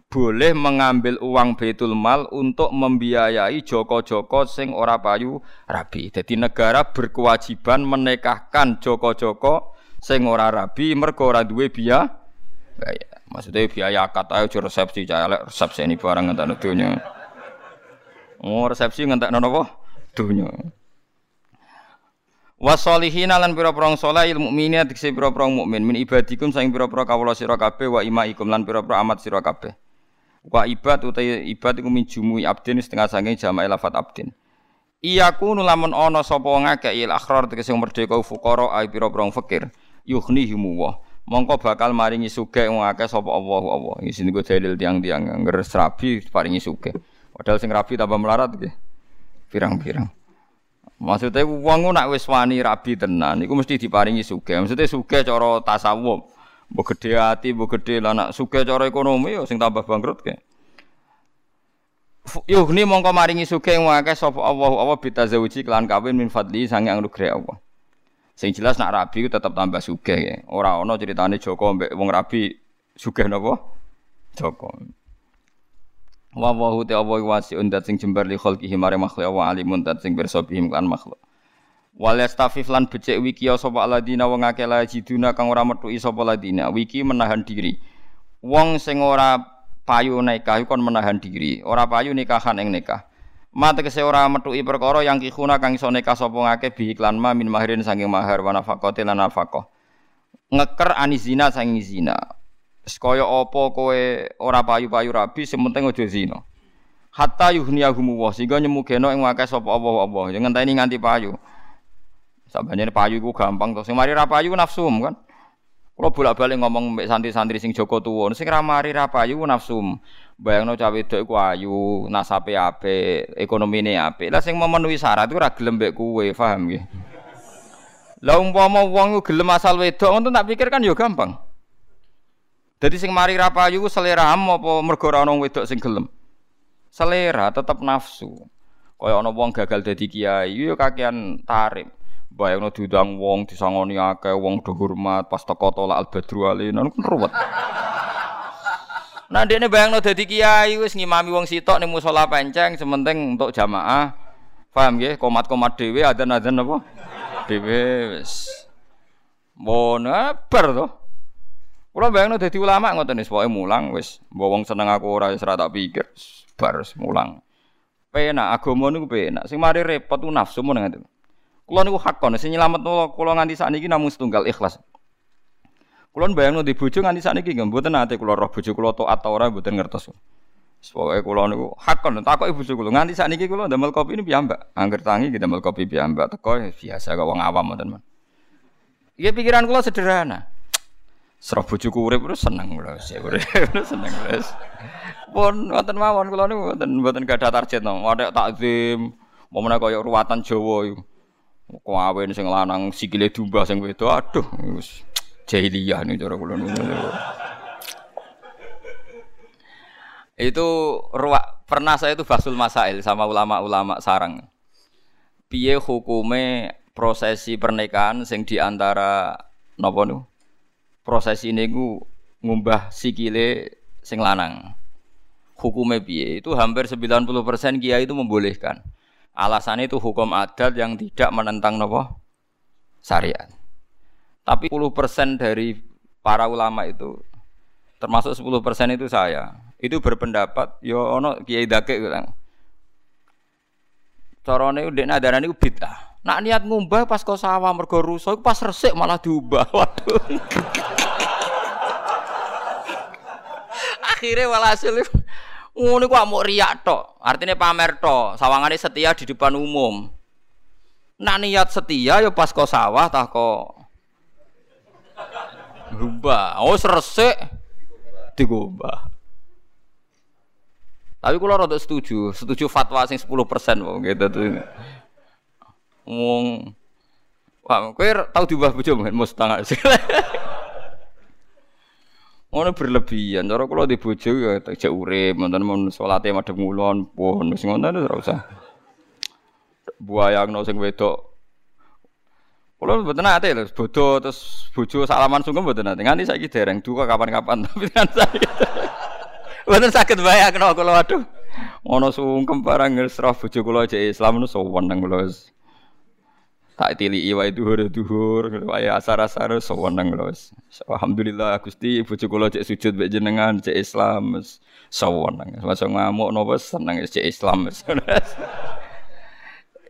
boleh mengambil uang Baitul Mal untuk membiayai joko-joko sing ora payu rabi. Jadi negara berkewajiban menikahkan joko-joko sing ora rabi mergo ora duwe biaya. Maksudnya biaya akad ayo resepsi cah resepsi ini barang ngentek donya. Oh resepsi ngentek napa? Donya. Wasolihina lan pira-pira saleh ilmu mukminin dikse pira-pira mukmin min ibadikum saing pira-pira kawula sira kabeh wa imaikum lan pira-pira amat sira kabeh. Wa ibad utai ibad iku min jumui abdin setengah saking jama'i lafat abdin. Iyaku nulamun ana sapa ngake il akhrar tegese merdeka fuqara ai pira-pira fakir yughnihimu wa. Mongko bakal maringi wong akeh sapa Allah Allah. Iki sing dalil tiang-tiang ngger rabi paringi sugih. Padahal sing rabi tambah melarat nggih. Pirang-pirang. Maksudnya wong nak wis wani rabi tenan iku mesti diparingi sugih. Maksudnya sugih cara tasawuf. Mbok gede ati, mbok gede lah nak ekonomi yo sing tambah bangkrut ke. Yuhni mongko maringi sugih ing akeh sapa Allah Allah bitazawuji kelan kawin min fadli sange anugerah Allah. Sing jelas nak rabi ku tetep tambah sugih ya. Ora ana ceritane Joko mbek wong rabi sugih napa? Joko. Wa wa hu ta Allah wasiun sing jembar li khalqihi mare makhluk wa alimun dat sing pirsa bihim kan makhluk. Wal yastafif lan becek wiki ya sapa aladina wong akeh la jiduna kang ora metuki sapa ladina. Wiki menahan diri. Wong sing ora payu nikah kon menahan diri, ora payu nikahan ing nikah. Ma tegese ora metuki perkara yang kihuna kang iso nikah sapa ngake bi iklan ma min mahirin saking mahar wa nafaqati lan nafaqah. Ngeker anizina saking zina. Kaya apa kowe ora payu-payu rabi sing penting aja zina. Hatta yuhniyahumu wa sehingga nyemugeno ing akeh sapa Allah Allah. Jangan ngenteni nganti payu. Sabane payu iku gampang to. Sing mari ra payu nafsum kan. Kalau bolak-balik ngomong mbek santri-santri sing Joko tuwa, sing ra mari ra payu nafsum. Bayangno cah wedok iku ayu, nasape apik, ekonomine apik. Lah sing memenuhi syarat iku ra gelem mbek kowe, paham nggih? Lah umpama wong gelem asal wedok ngono tak pikir kan ya gampang. Jadi sing mari ra payu selera apa mergo ora wedok sing gelem? Selera tetep nafsu. Kaya ana wong gagal dadi kiai, yo kakean tarif. Bayangno diundang wong disangoni akeh wong do hormat pas teko tolak al badru alina kan ruwet. Nah dene bayangno dadi kiai wis ngimami wong sitok ning musala penceng sementing untuk jamaah. Paham nggih? Komat-komat dhewe adzan-adzan apa? Dhewe wis. Bon. Kula bayangno dadi ulama ngoten wis pokoke mulang wis mbok wong seneng aku ora ora tak pikir bar mulang. Penak agama niku penak. Sing mari repot ku nafsu mun ngoten. Kula niku hakon sing nyelametno kula nganti sakniki namung setunggal ikhlas. Kula bayangno di bojo nganti sakniki nggih mboten ate kula roh bojo kula taat ta ora mboten ngertos. Pokoke kula niku hakon takoki bojo kula nganti sakniki kula ndamel kopi ini piyambak. Angger tangi kita ndamel kopi piyambak teko biasa kok wong awam mboten. Iya pikiran kula sederhana. Serah bojoku urip terus seneng kula wis urip seneng wis. Pun wonten mawon kula niku mboten mboten gadah target no. Wadah takzim, momene kaya ruwatan Jawa iku. Kawin sing lanang sikile dumbah sing wedok aduh wis jahiliyah niku cara kula niku. Itu ruwak pernah saya itu basul masail sama ulama-ulama sarang. Piye hukume prosesi pernikahan sing di antara napa niku? Proses ini ku ngumbah sikile sing lanang. Hukumnya piye? Itu hampir 90% kiai itu membolehkan. Alasannya itu hukum adat yang tidak menentang nopo syariat. Tapi 10% dari para ulama itu termasuk 10% itu saya. Itu berpendapat yo ono kiai dake bilang. Carane ndek nadarane bid'ah. Nak niat ngumbah pas kau sawah mergo pas resik malah diubah. Waduh. Akhirnya walhasil ngono ku amuk riak tok. Artinya pamer tok. Sawangane setia di depan umum. Nak niat setia ya pas kok sawah tah kok Gubah. Oh resik digubah. Tapi kalau rada setuju, setuju fatwa sing 10% wong gitu tuh. Wong Wah, kowe tau diubah bojo mus tangga. Ngono berlebihan. Cara kula di bojo ya tak urip, mboten mun salate madhep ngulon, pun wis ngono ora usah. Buayangno sing wedok. Kula mboten nate lho, bodo terus bojo salaman sungkem mboten nate. Nganti saiki dereng duka kapan-kapan tapi kan saya. Mboten saged bayangno kula waduh. Ono sungkem barang ngesrah bojo kula jek Islam nu sowan nang kula tak tilii wae duhur duhur wae asar-asar sewenang lho alhamdulillah Gusti bojo kula cek sujud mek jenengan cek Islam sewenang masa ngamuk napa seneng cek Islam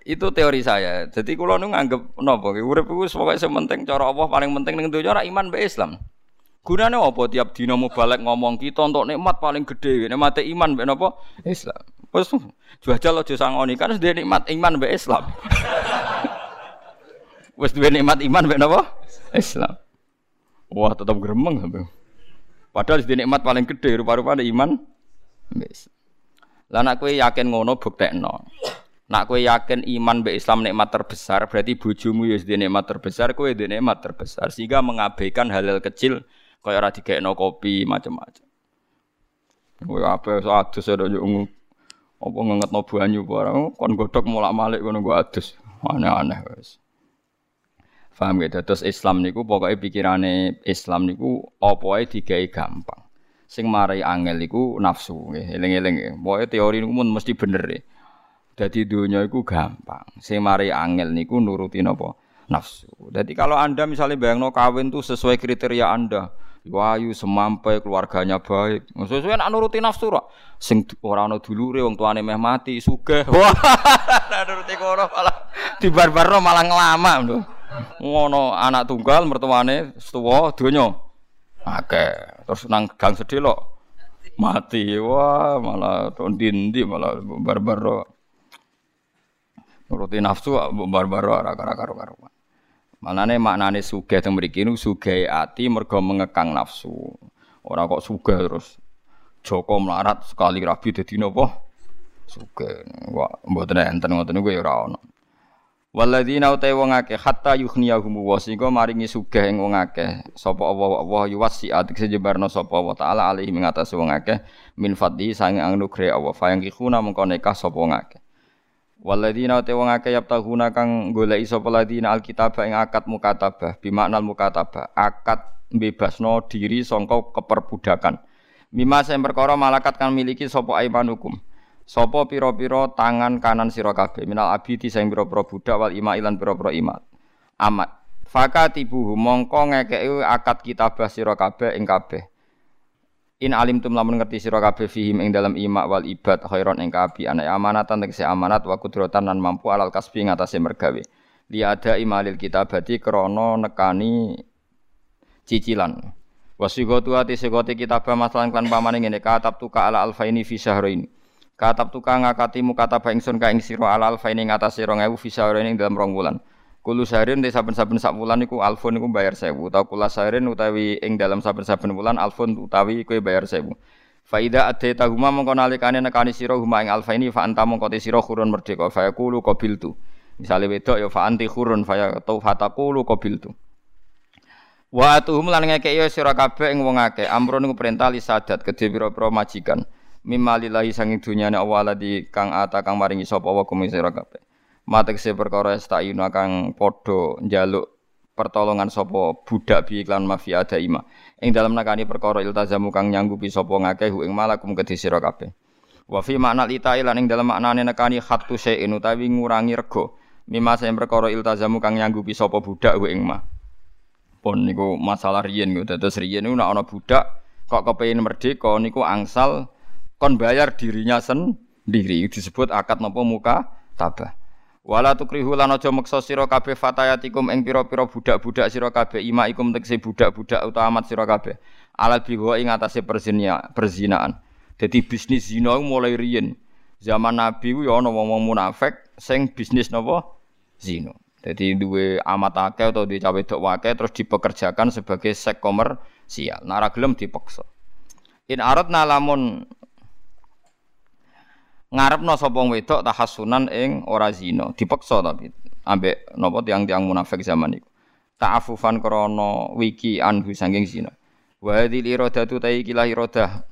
itu teori saya. Jadi kula nu nganggep napa urip iku pokoke sing penting cara Allah paling penting ning donya iman be Islam. Gunane apa tiap dina balik ngomong kita untuk nikmat paling gede nikmate iman be napa? Islam. Wis jual aja sangoni kan nikmat iman be Islam Wes duwe nikmat iman mek napa? Islam. Wah, tetap gremeng sampe. Padahal di nikmat paling gede rupa-rupane iman. Wis. Lah nek kowe yakin ngono buktekno. Nak kowe yakin iman be Islam nikmat terbesar, berarti bojomu ya di nikmat terbesar, kowe di nikmat terbesar sehingga mengabaikan hal-hal kecil kaya ora digekno kopi macam-macam. Kowe apa adus ada yo apa ngengetno banyu barang kon godhok mulak-malik ngono go adus. Aneh-aneh wis. Faham gitu. Terus Islam niku pokoknya pikirane Islam niku apa ae digawe gampang. Sing marai angel niku nafsu nggih, eling-eling. Pokoke teori niku mun mesti bener ya. Dadi dunia iku gampang. Sing marai angel niku nuruti napa? Nafsu. Jadi kalau Anda misalnya bayangno kawin tuh sesuai kriteria Anda, wayu semampai keluarganya baik. Sesuai nak nuruti nafsu ra. Sing ora ana dulure wong tuane meh mati sugih. Wah, nuruti kono malah dibarbarno malah ngelama lho ngono anak tunggal mertuane setuwa donya akeh terus nang gang sedelok mati wah malah ndi malah barbaro nuruti nafsu barbaro ora karo karo Malane maknane sugih teng mriki niku sugih ati mergo mengekang nafsu. Ora kok sugih terus Joko melarat sekali rabi dadi napa? Sugih. Wah, mboten enten ngoten niku ya ora ana. Waladina utai wong akeh hatta yughniyahum wa sehingga maringi sugih ing wong akeh. Sapa Allah Allah yuwasi adik sejebarno sapa Allah taala alaihi ing atase wong akeh min fadli sange anugrah Allah. Fa yang kikuna mengko nekah sapa wong akeh. Waladina utai wong akeh yaptahuna kang goleki sapa ladina alkitab ing akad mukatabah bimaknal mukatabah. Akad bebasno diri sangka keperbudakan. Mima sing perkara malakat kang miliki sapa aimanukum Sopo piro-piro tangan kanan sira kabeh minal abidi sing pira-pira budak wal ima ilan pira-pira imat. Amat. Fakatibuhu mongko ngekeki akad kitabah sira kabeh ing kabeh. In alim tum lamun ngerti sira kabeh fihim ing dalam imak wal ibad khairon ing kabi ana amanatan tegese amanat wa kudrotan lan mampu alal kasbi ngatasé mergawe. Li ada imalil kitabati krana nekani cicilan. Wasigatu ati sigoti kitabah masalan klan pamane ngene katab tuka ala alfaini fi syahrain. Katab tuka ngakati mukataba ingsun ka ing sira ala alfaini ngatasé 2000 fi syahrain ing dalam rong wulan. Kulo sarin te saben-saben sak wulan iku alfun iku bayar 1000 utawa kula sarin utawi ing dalam saben-saben wulan alfun utawi kowe bayar 1000. Faida adaita huma mongko nalikane nekani sira huma ing alfa ini fa anta mongko te sira khurun merdeka fa yaqulu qabiltu. Misale wedok ya fa anti khurun fa yaqulu fataqulu qabiltu. Wa atuhum lan ngekek ya sira kabeh ing wong akeh amrun iku perintah li sadat kedhe pira-pira majikan. Mimalillahi sanging dunyane Allah di kang ata kang maringi sapa wa kum sira kabeh. Matekse perkara estayuna kang padha njaluk pertolongan sapa budak bi iklan mafia ada ima. Ing dalam nakani perkara iltazamu kang nyanggupi sapa ngakeh ing malakum kedhe sira kabeh. Wa fi makna litai lan ing dalam maknane nekani khattu syai'in utawi ngurangi rego. Mima sing perkara iltazamu kang nyanggupi sapa budak ing ma. Pun niku masalah riyen niku dados riyen niku nek ana budak kok kepengin merdeka niku angsal kon bayar dirinya sendiri disebut akad napa muka tabah. Wala tukrihu lan aja meksa sira kabeh fatayatikum ing pira-pira budak-budak sira kabeh imaikum tegese budak-budak utawa amat sira kabeh. Alat biwa ing atase perzinia, perzinaan. Dadi bisnis zina mulai riyen. Zaman Nabi ku ya ana wong-wong munafik sing bisnis napa? Zina. Jadi duwe amat akeh atau duwe cawe dok wake terus dipekerjakan sebagai sek komersial. Nara gelem dipaksa. In aradna lamun ngarepno sapa wedok tahassunan ing ora zina, dipaksa tapi ambek napa tiang-tiang munafik zaman iku. Ta'afufan krana wiki anhu saking zina. Wa hadhil iradatu ta iki iradah.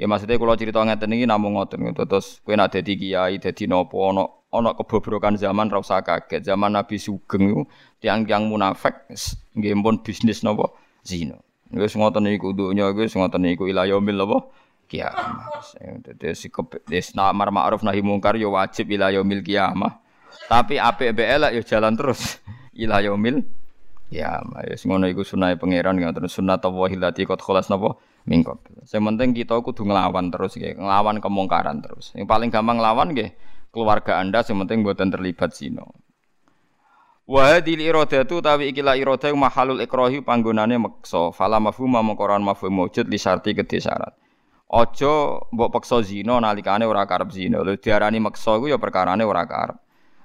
Ya maksudnya kalau cerita ngeten iki namung ngoten terus kowe nak dadi kiai dadi napa ana ana kebobrokan zaman ra kaget. Zaman Nabi Sugeng tiang-tiang munafik nggih pun bisnis napa zina. Wis ngoten iku dunya wis ngoten iku ila yaumil napa kiamat. Dadi sikep amar ma'ruf nahi mungkar ya wajib ila yaumil kiamah. Tapi apik mbek elek ya jalan terus ila yaumil kiamah. Wis ngono iku sunah pangeran ngoten sunah tawahi lati qad khalas napa mingkot. Sing penting kita kudu nglawan terus nggih, nglawan kemungkaran terus. Yang paling gampang nglawan nggih keluarga Anda sing penting mboten terlibat zina. Wa hadhil iradatu tawi ikilah irada mahalul ikrahi panggonane meksa. Fala mafhum mengkoran mafhum wujud li syarti kedhe syarat. Aja mbok peksa zina nalikane ora karep zina. Lho diarani meksa iku ya perkarane ora karep.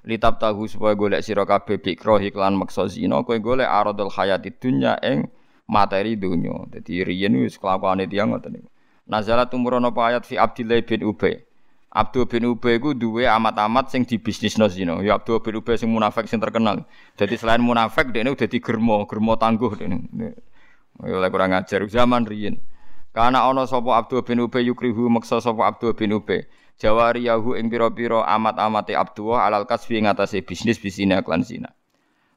Litab tahu supaya golek sira kabeh bikro iklan maksa zina kowe golek aradul hayati dunya ing materi dunya. Dadi riyen wis kelakuane tiyang ngoten niku. Nazala tumurun apa ayat fi Abdillah bin Ubay. Abdul bin Ubay ku duwe amat-amat sing dibisnisno zina. Ya Abdul bin Ubay sing munafik sing terkenal. Jadi selain munafik dekne udah di germo, tangguh dekne. Oleh kurang ajar zaman riyen. Karena ana sapa Abdul bin Ubay yukrihu maksa sapa Abdul bin Ubay. Jawari yahu ing pira-pira amat-amate Abdullah alal kasbi ngatasé bisnis bisine klan zina.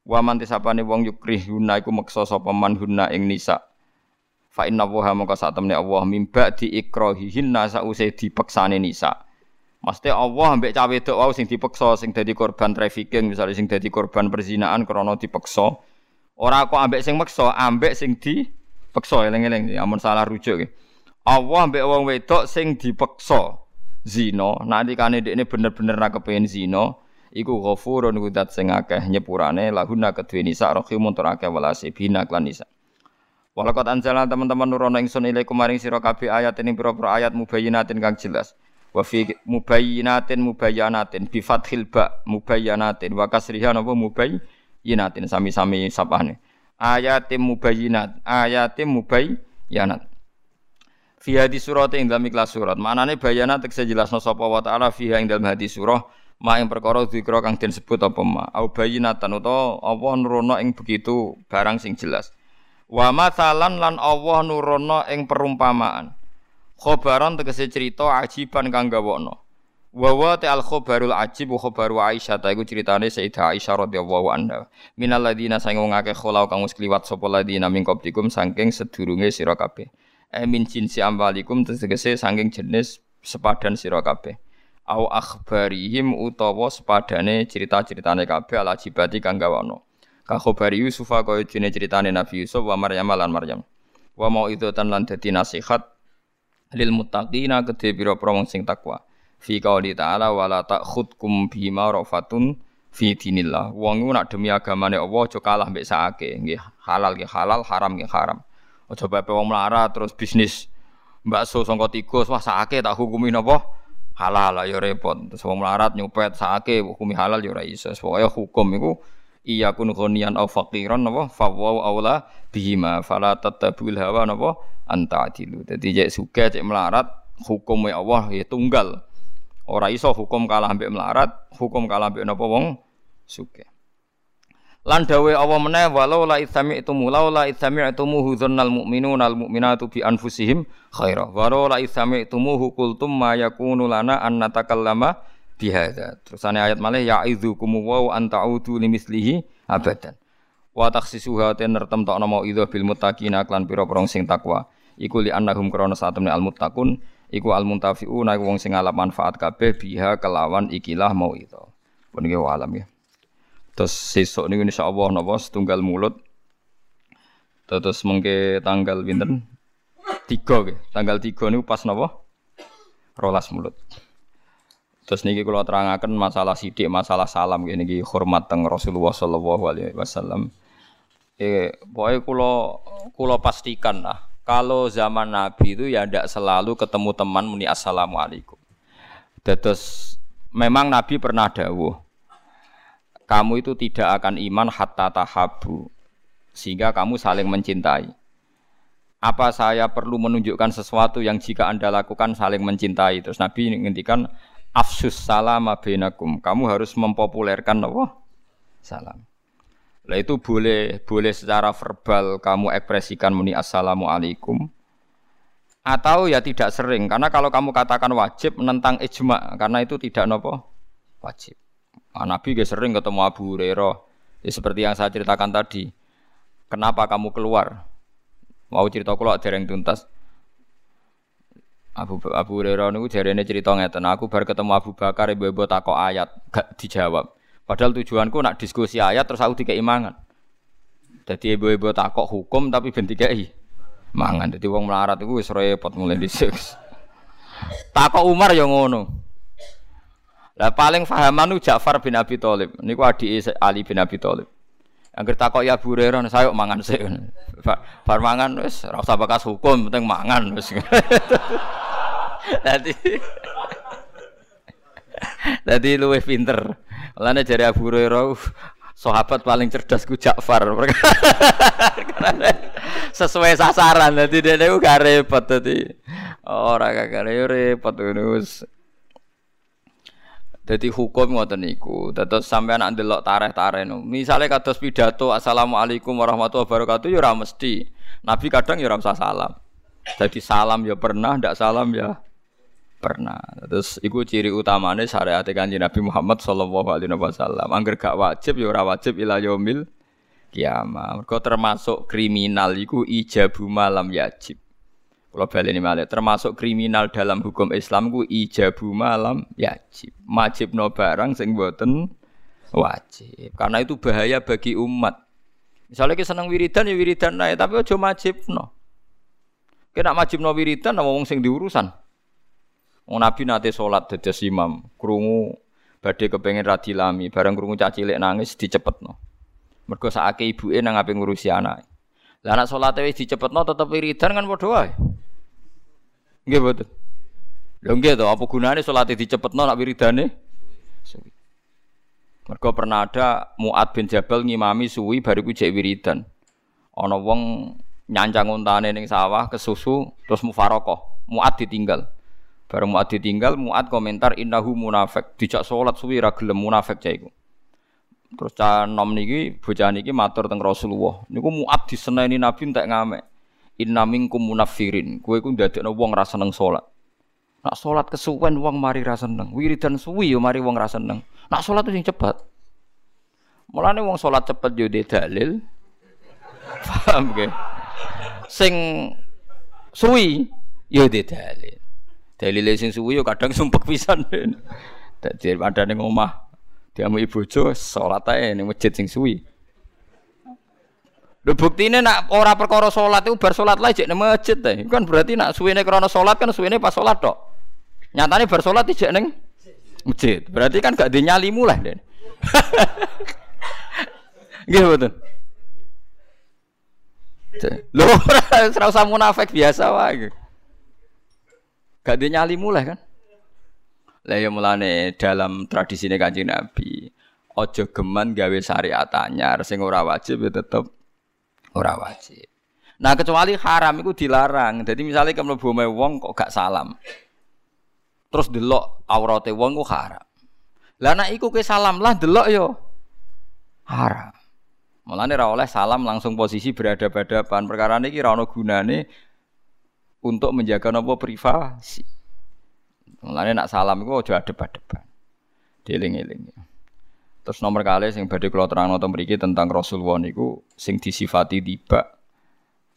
Wa man tisapane wong yukrihuna iku maksa sapa man hunna ing nisa. Fa inna wa maka sak temne Allah mimba di ikrahihinna sause dipeksane nisa. Mesti Allah ambek cawe wedok wau sing dipeksa sing dadi korban trafficking misalnya sing dadi korban perzinaan krana dipeksa. Ora kok ambek sing meksa, ambek sing di Peksa eling-eling amun salah rujuk. Allah mbek wong wedok sing dipeksa zina, nalikane dekne bener-bener ra kepengin zina, iku ghafurun kudat sing akeh nyepurane lahuna kedue nisa rahimun tur akeh walase bina klan nisa. Walakot anjalan teman-teman nurono ingsun ilaikum maring sira kabeh ayat ini pira-pira ayat mubayyinatin kang jelas. Wa fi mubayyinatin mubayyanatin bi fathil ba mubayyanatin wa kasriha napa mubayyinatin sami-sami sapane ayatim mubayyinat. Ayatim mubayyanat fi hadis surat ing dalam ikhlas surat. Manane bayana tekse jelasno sapa wa taala fiha ing dalam hadis surah. Ma ing perkara dzikra kang den sebut apa ma? Au bayyinatan utawa apa nurono ing begitu barang sing jelas. Wa masalan lan Allah nurono ing perumpamaan. Khobaran tegese cerita ajiban kang gawokno Wa wa al khabarul ajib wa khabaru Aisyah ta iku critane Sayyidah Aisyah radhiyallahu anha. Minal ladina sang wong akeh kholau kang wis kliwat sapa ladina min qablikum saking sedurunge sira kabeh. E min jinsi ambalikum tegese saking jenis sepadan sira kabeh. Au akhbarihim utawa sepadane cerita-ceritane kabeh al ajibati kang gawono. Ka khabari Yusuf kaya dene critane Nabi Yusuf wa Maryam lan Maryam. Wa mau itu tan lan dadi nasihat lil muttaqina kedhe pira-pira sing takwa. Fi qauli ta'ala wala ta'khudkum bima rafatun fi dinillah. Wong nak demi agamane Allah aja kalah mbek sakake. Halal nggih halal, haram nggih haram. Aja bae wong melarat terus bisnis bakso sangka tikus wah sakake tak hukumi napa? Halal lah ya repot. Terus wong melarat nyupet sakake hukumi halal ya ora iso. Pokoke hukum iku iya kun ghaniyan au faqiran napa fawwa aula bihima fala tatabul hawa napa anta adilu. Dadi cek suge cek melarat hukum Allah ya tunggal. Ora iso hukum kalah ambek melarat, hukum kalah ambek napa wong suge. Lan dawe Allah meneh walau la itsami'tumu law la itsami'tumuhu dzannal mu'minuna al mu'minatu bi anfusihim khaira. Walau la itsami'tumuhu qultum ma yakunu lana an natakallama bihadza. Terusane ayat malih ya'idzukum wa an ta'udu limislihi abadan. Wa takhsisuha ten nertemtokno mau idza bil muttaqina klan pira-pira sing takwa. Iku li annahum krana satemne al muttaqun iku al muntafiuna wong sing ngalap manfaat kabeh biha kelawan ikilah mau itu. Pun alam ya. Terus sesuk niku insyaallah napa setunggal mulut. Terus mengke tanggal pinten? Tiga ke. Tanggal tiga niku pas napa? Rolas mulut. Terus niki kula terangaken masalah sidik, masalah salam nggih niki hormat teng Rasulullah sallallahu alaihi wasallam. Eh, pokoknya kula kula pastikan lah kalau zaman Nabi itu ya tidak selalu ketemu teman muni assalamualaikum. Terus memang Nabi pernah dawuh kamu itu tidak akan iman hatta tahabu sehingga kamu saling mencintai. Apa saya perlu menunjukkan sesuatu yang jika Anda lakukan saling mencintai? Terus Nabi ngendikan afsus salam bainakum. Kamu harus mempopulerkan apa? Salam. Lah itu boleh boleh secara verbal kamu ekspresikan muni assalamualaikum atau ya tidak sering karena kalau kamu katakan wajib menentang ijma karena itu tidak nopo wajib. Nah, Nabi gak sering ketemu Abu Hurairah. Ya, seperti yang saya ceritakan tadi. Kenapa kamu keluar? Mau cerita keluar dereng tuntas. Abu Abu Hurairah niku jarene cerita ngeten. Aku baru ketemu Abu Bakar ibu-ibu takok ayat, gak dijawab. Padahal tujuanku nak diskusi ayat terus aku dikei mangan. Jadi ibu-ibu takok hukum tapi ben dikei mangan. Jadi wong melarat iku wis repot mulai dhisik. takok Umar ya ngono. Lah paling fahaman itu Ja'far bin Abi Thalib. Niku adike Ali bin Abi Thalib. Angger takok ya Bu Hurairah saya mangan sik. Bar mangan wis ora usah bakas hukum, penting mangan wis. Dadi Dadi luwih pinter. Lane jare Abu Hurairah sahabat paling cerdas ku Ja'far. Sesuai sasaran dadi dene ku gak repot dadi. Ora gak repot ngono jadi hukum ngoten niku. Dados sampean nak ndelok tareh-tareh no. Misale kados pidato Assalamualaikum warahmatullahi wabarakatuh ya mesti. Nabi kadang ya ora salam. Jadi salam ya pernah, ndak salam ya pernah. Terus iku ciri utamane syariat Kanjeng Nabi Muhammad sallallahu alaihi wasallam. Angger gak wajib ya ora wajib ila yaumil kiamah. Mergo termasuk kriminal iku ijabu malam yajib. Kalau balik ini malah termasuk kriminal dalam hukum Islam ku ijabu malam yajib. Wajib no barang sing boten wajib. Karena itu bahaya bagi umat. Misalnya kita seneng wiridan ya wiridan naik, tapi ojo wajib no. Kena wajib no wiridan wong sing diurusan. Nabi nate sholat dados imam, krungu badhe kepengen radilami, bareng krungu cacilik nangis dicepetno. Mergo sakake ibuke nang ape ngurusi anak. Lah anak salate wis dicepetno tetep wiridan kan padha wae. Nggih betul. Lho nggih to, apa gunane salat dicepetno nak wiridane? Suwi. Mergo pernah ada Muad bin Jabal ngimami suwi bariku jek wiridan. Ana wong nyancang untane ning sawah kesusu terus mufarokoh. Muad ditinggal. Bareng Muad ditinggal, Muad komentar innahu munafik. Dijak salat suwi ra gelem munafik cah iku. Terus cah nom niki bocah niki matur teng Rasulullah. Niku Muad diseneni Nabi entek ngamek. Inna minkum munafirin. Kowe iku ndadekno wong ra seneng salat. Nak salat kesuwen wong mari ra seneng. Wiridan suwi yo mari wong ra seneng. Nak salat sing cepet. Mulane wong salat cepet yo dalil. Paham ge? Sing suwi yo dalil. Dalile sing suwi yo kadang sumpek pisan. Dadi padane omah diamu bojo salat ae ning masjid sing suwi. Lho buktine nak ora perkara salat itu bar salat lah jek nang masjid teh. Kan berarti nak suwene krana salat kan suwene pas salat tok. Nyatane bar salat jek nang masjid. Berarti kan gak dinyalimu lah Den. Nggih betul. Lho ora usah munafik biasa wae. Gak dinyalimu lah kan. Lah ya mulane dalam tradisi Kanjeng Nabi, ojo geman gawe syariat anyar sing ora wajib ya tetep ora wajib. Nah kecuali haram itu dilarang. Jadi misalnya kamu mlebu wong kok gak salam. Terus delok aurate wong ku haram. Lah nek iku ke salam lah delok yo haram. Mulane ra oleh salam langsung posisi berhadapan-hadapan. Perkara niki ra ono gunane untuk menjaga nopo privasi. Mulane nak salam iku aja adep-adepan. Dieling-eling. Terus nomor kali sing badhe kula terangno teng mriki tentang Rasulullah niku sing disifati tiba.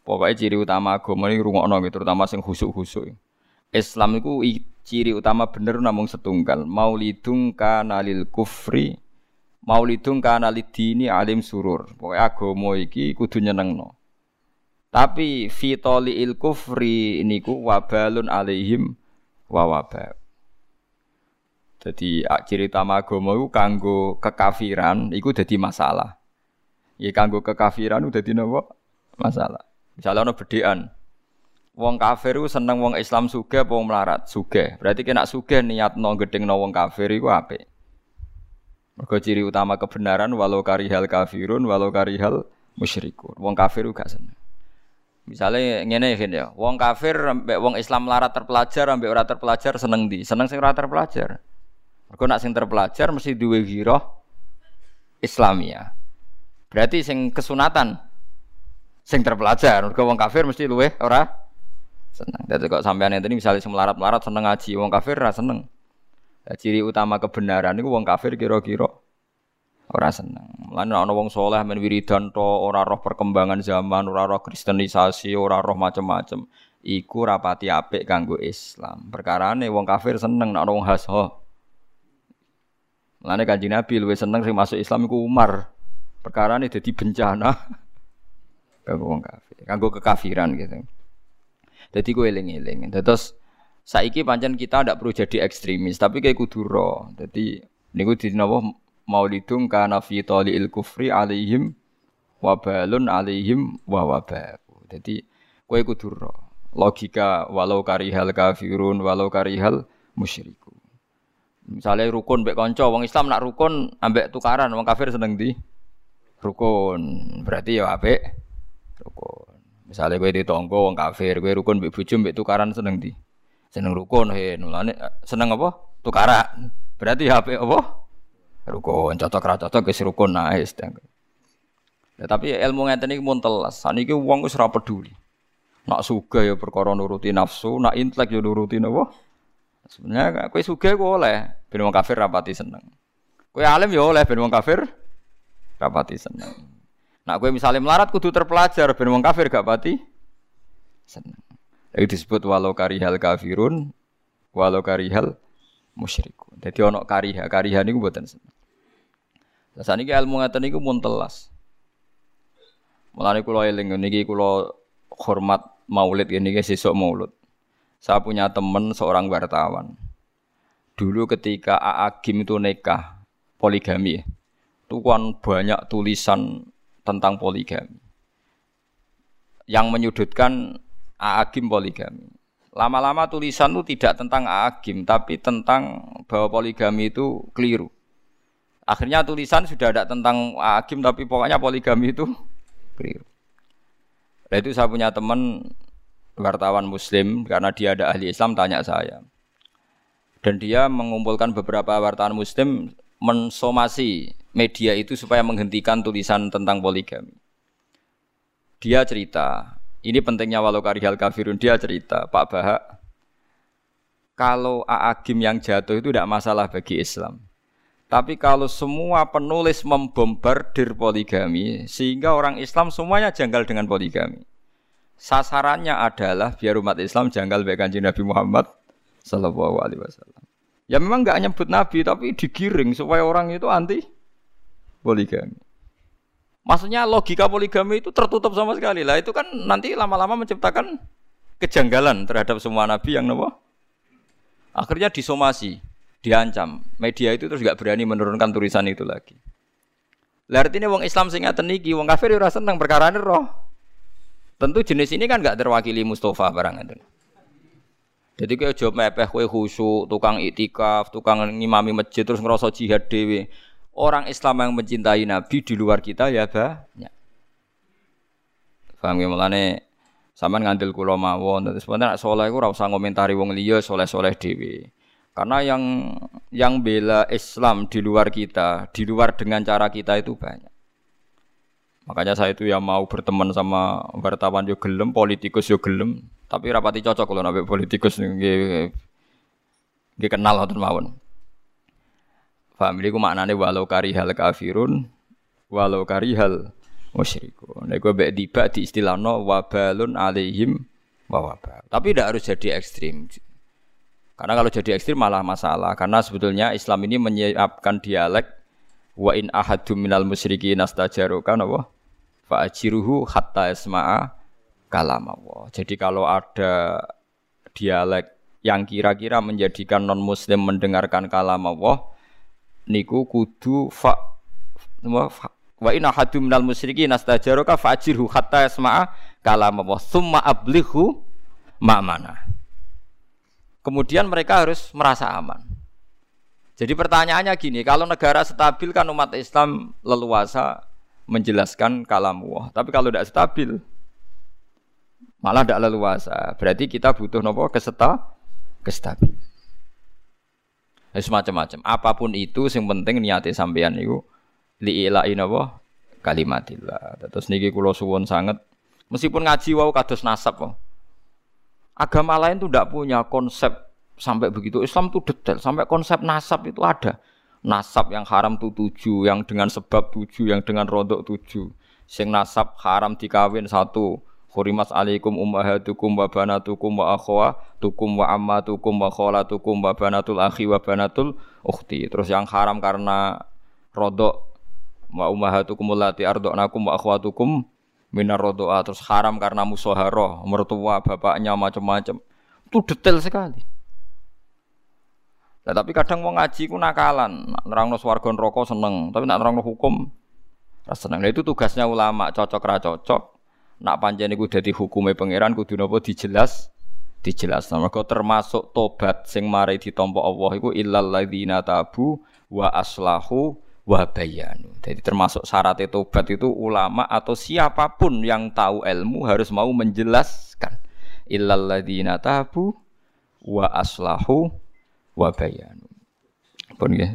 Pokoknya ciri utama agama ini rungokno gitu, terutama sing khusuk-khusuk. Islam itu ciri utama bener namung setunggal. Maulidung kanalil kufri, maulidung kanalid dini alim surur. Pokoknya agama iki kudu nyenengno. Tapi fitoli il kufri niku wabalun alaihim wa wabal. Jadi ciri agama itu kanggo kekafiran, itu jadi masalah. Ya kanggo kekafiran itu jadi nopo masalah. Misalnya ono bedean, wong kafir itu seneng wong Islam suge wong melarat suge. Berarti kena suge niat no gedeng no wong kafir itu apa? Mergo ciri utama kebenaran walau karihal kafirun walau karihal musyrikun. Wong kafir gak seneng. Misalnya ngene ya, wong kafir ambek wong Islam melarat terpelajar ambek ora terpelajar seneng di, seneng sing ora terpelajar. Mergo nak sing terpelajar mesti duwe giroh Islamia. Berarti sing kesunatan sing terpelajar. Mergo wong kafir mesti luwe ora seneng. Dadi kok sampean ini misalnya sing melarat-melarat seneng ngaji, wong kafir ora seneng. Ciri utama kebenaran itu wong kafir kira-kira ora seneng. Lan ana wong soleh men wiridan to ora roh perkembangan zaman, ora roh kristenisasi, ora roh macem-macem. Iku rapati apik kanggo Islam. Perkarane wong kafir seneng nek ana wong hasho. Mulane Kanjeng Nabi luwih seneng sing masuk Islam iku Umar. Perkara ini jadi bencana kanggo wong kafir, kanggo kekafiran gitu. Jadi gue eling-eling. Terus saiki pancen kita tidak perlu jadi ekstremis, tapi kayak kudu ro. Jadi niku di maulidung kana fi il kufri alaihim wabalun alaihim wa wabah. Jadi kowe kudu. Logika walau karihal kafirun walau karihal musyriku. Misalnya rukun mbek kanca wong Islam nak rukun ambek tukaran wong kafir seneng di rukun. Berarti ya apik rukun. Misalnya kowe ditonggo wong kafir, kowe rukun mbek bojo mbek tukaran seneng di. Seneng rukun he nulane seneng apa? Tukaran. Berarti ya apik apa? Rukun. Cocok ra cocok wis rukun nice. Ya, tapi ilmu ngeten iki mun telas. Saniki wong wis ora peduli. Nak suga ya perkara nuruti nafsu, nak intelek ya nuruti napa? Sebenarnya kue suge kue oleh, ben wong kafir rapati seneng. Kue alim ya oleh ben wong kafir rapati seneng. Nah kue misalnya melarat kudu terpelajar ben wong kafir gak pati seneng. Itu disebut walau karihal kafirun, walau karihal musyrikun. Jadi ono kariha, kariha niku mboten seneng. Lah saniki ilmu ngaten niku mun telas. Mulane kula eling niki kula hormat maulid ngene iki sesuk maulid. Saya punya teman seorang wartawan. Dulu ketika Aagim itu nikah poligami, itu kan banyak tulisan tentang poligami. Yang menyudutkan Aagim poligami. Lama-lama tulisan itu tidak tentang Aagim, tapi tentang bahwa poligami itu keliru. Akhirnya tulisan sudah ada tentang Aagim, tapi pokoknya poligami itu keliru. Nah itu saya punya teman wartawan muslim karena dia ada ahli Islam tanya saya. Dan dia mengumpulkan beberapa wartawan muslim mensomasi media itu supaya menghentikan tulisan tentang poligami. Dia cerita, ini pentingnya walau karihal kafirun, dia cerita, Pak Bahak, kalau Aagim yang jatuh itu tidak masalah bagi Islam. Tapi kalau semua penulis membombardir poligami, sehingga orang Islam semuanya janggal dengan poligami sasarannya adalah biar umat Islam janggal baik kanjeng Nabi Muhammad Sallallahu Alaihi Wasallam. Ya memang nggak nyebut Nabi tapi digiring supaya orang itu anti poligami. Maksudnya logika poligami itu tertutup sama sekali lah. Itu kan nanti lama-lama menciptakan kejanggalan terhadap semua nabi yang nopo. Akhirnya disomasi, diancam. Media itu terus gak berani menurunkan tulisan itu lagi. Lah artinya wong Islam sing ngaten wong kafir ora seneng perkara roh. Tentu jenis ini kan gak terwakili Mustafa barang itu. Jadi kayak job mepeh kue khusyuk, tukang itikaf, tukang ngimami masjid terus ngerasa jihad dewi orang Islam yang mencintai Nabi di luar kita ya banyak. Paham ya mulane sampean ngandel kula mawon terus sebenarnya soleh iku ora usah ngomentari wong liya soleh-soleh dhewe. Karena yang yang bela Islam di luar kita, di luar dengan cara kita itu banyak. Makanya saya itu ya mau berteman sama wartawan yo gelem, politikus yo gelem, tapi rapati cocok kalau nabi politikus nggih nggih kenal ngoten mawon. Paham ini maknanya walau karihal kafirun walau karihal musyrikun. Nek gue tiba di istilah no wabalun alaihim wawabal. Tapi tidak harus jadi ekstrim. Karena kalau jadi ekstrim malah masalah. Karena sebetulnya Islam ini menyiapkan dialek wa in ahadum minal musyrikin astajaruka apa? Fa ajiruhu hatta isma'a kalam Allah. Jadi kalau ada dialek yang kira-kira menjadikan non muslim mendengarkan kalam Allah, niku kudu fa wa inna hadum minal musyrikin nastajaroka fajirhu hatta yasma'a kalam Allah summa ablighu ma'mana kemudian mereka harus merasa aman jadi pertanyaannya gini kalau negara stabil kan umat Islam leluasa menjelaskan kalam Allah tapi kalau tidak stabil malah tidak leluasa berarti kita butuh nopo keseta kestabil Ya, semacam-macam. Apa pun itu sing penting niate sampean niku liilain apa kalimatillah. Terus niki kula suwun sangat meskipun ngaji wau kados nasab kok. Agama lain tuh tidak punya konsep sampai begitu. Islam tuh detail sampai konsep nasab itu ada. Nasab yang haram tuh tujuh, yang dengan sebab tujuh, yang dengan rodok tujuh. Sing nasab haram dikawin satu, Hurimat alaikum ummahatukum wa banatukum wa akhwatukum wa ammatukum wa khalatukum wa banatul akhi wa banatul ukhti. Terus yang haram karena rodok wa ummahatukum allati arda'nakum wa akhwatukum minar rodoa terus haram karena musoharoh mertua bapaknya macam-macam itu detail sekali. Nah, tapi kadang mau ngaji ku nakalan. Nerangno swarga neraka seneng. Tapi nak nerangno hukum seneng. Nah, itu tugasnya ulama cocok ra cocok. Nak pancen iku dadi hukume pangeran kudu napa dijelas. Dijelas. Mergo termasuk tobat sing mari ditampa Allah iku illal ladzina tabu wa aslahu wa bayanu. Jadi termasuk syarat tobat itu ulama atau siapa pun yang tahu ilmu harus mau menjelaskan illal ladzina tabu wa aslahu wa bayanu. Pun ya,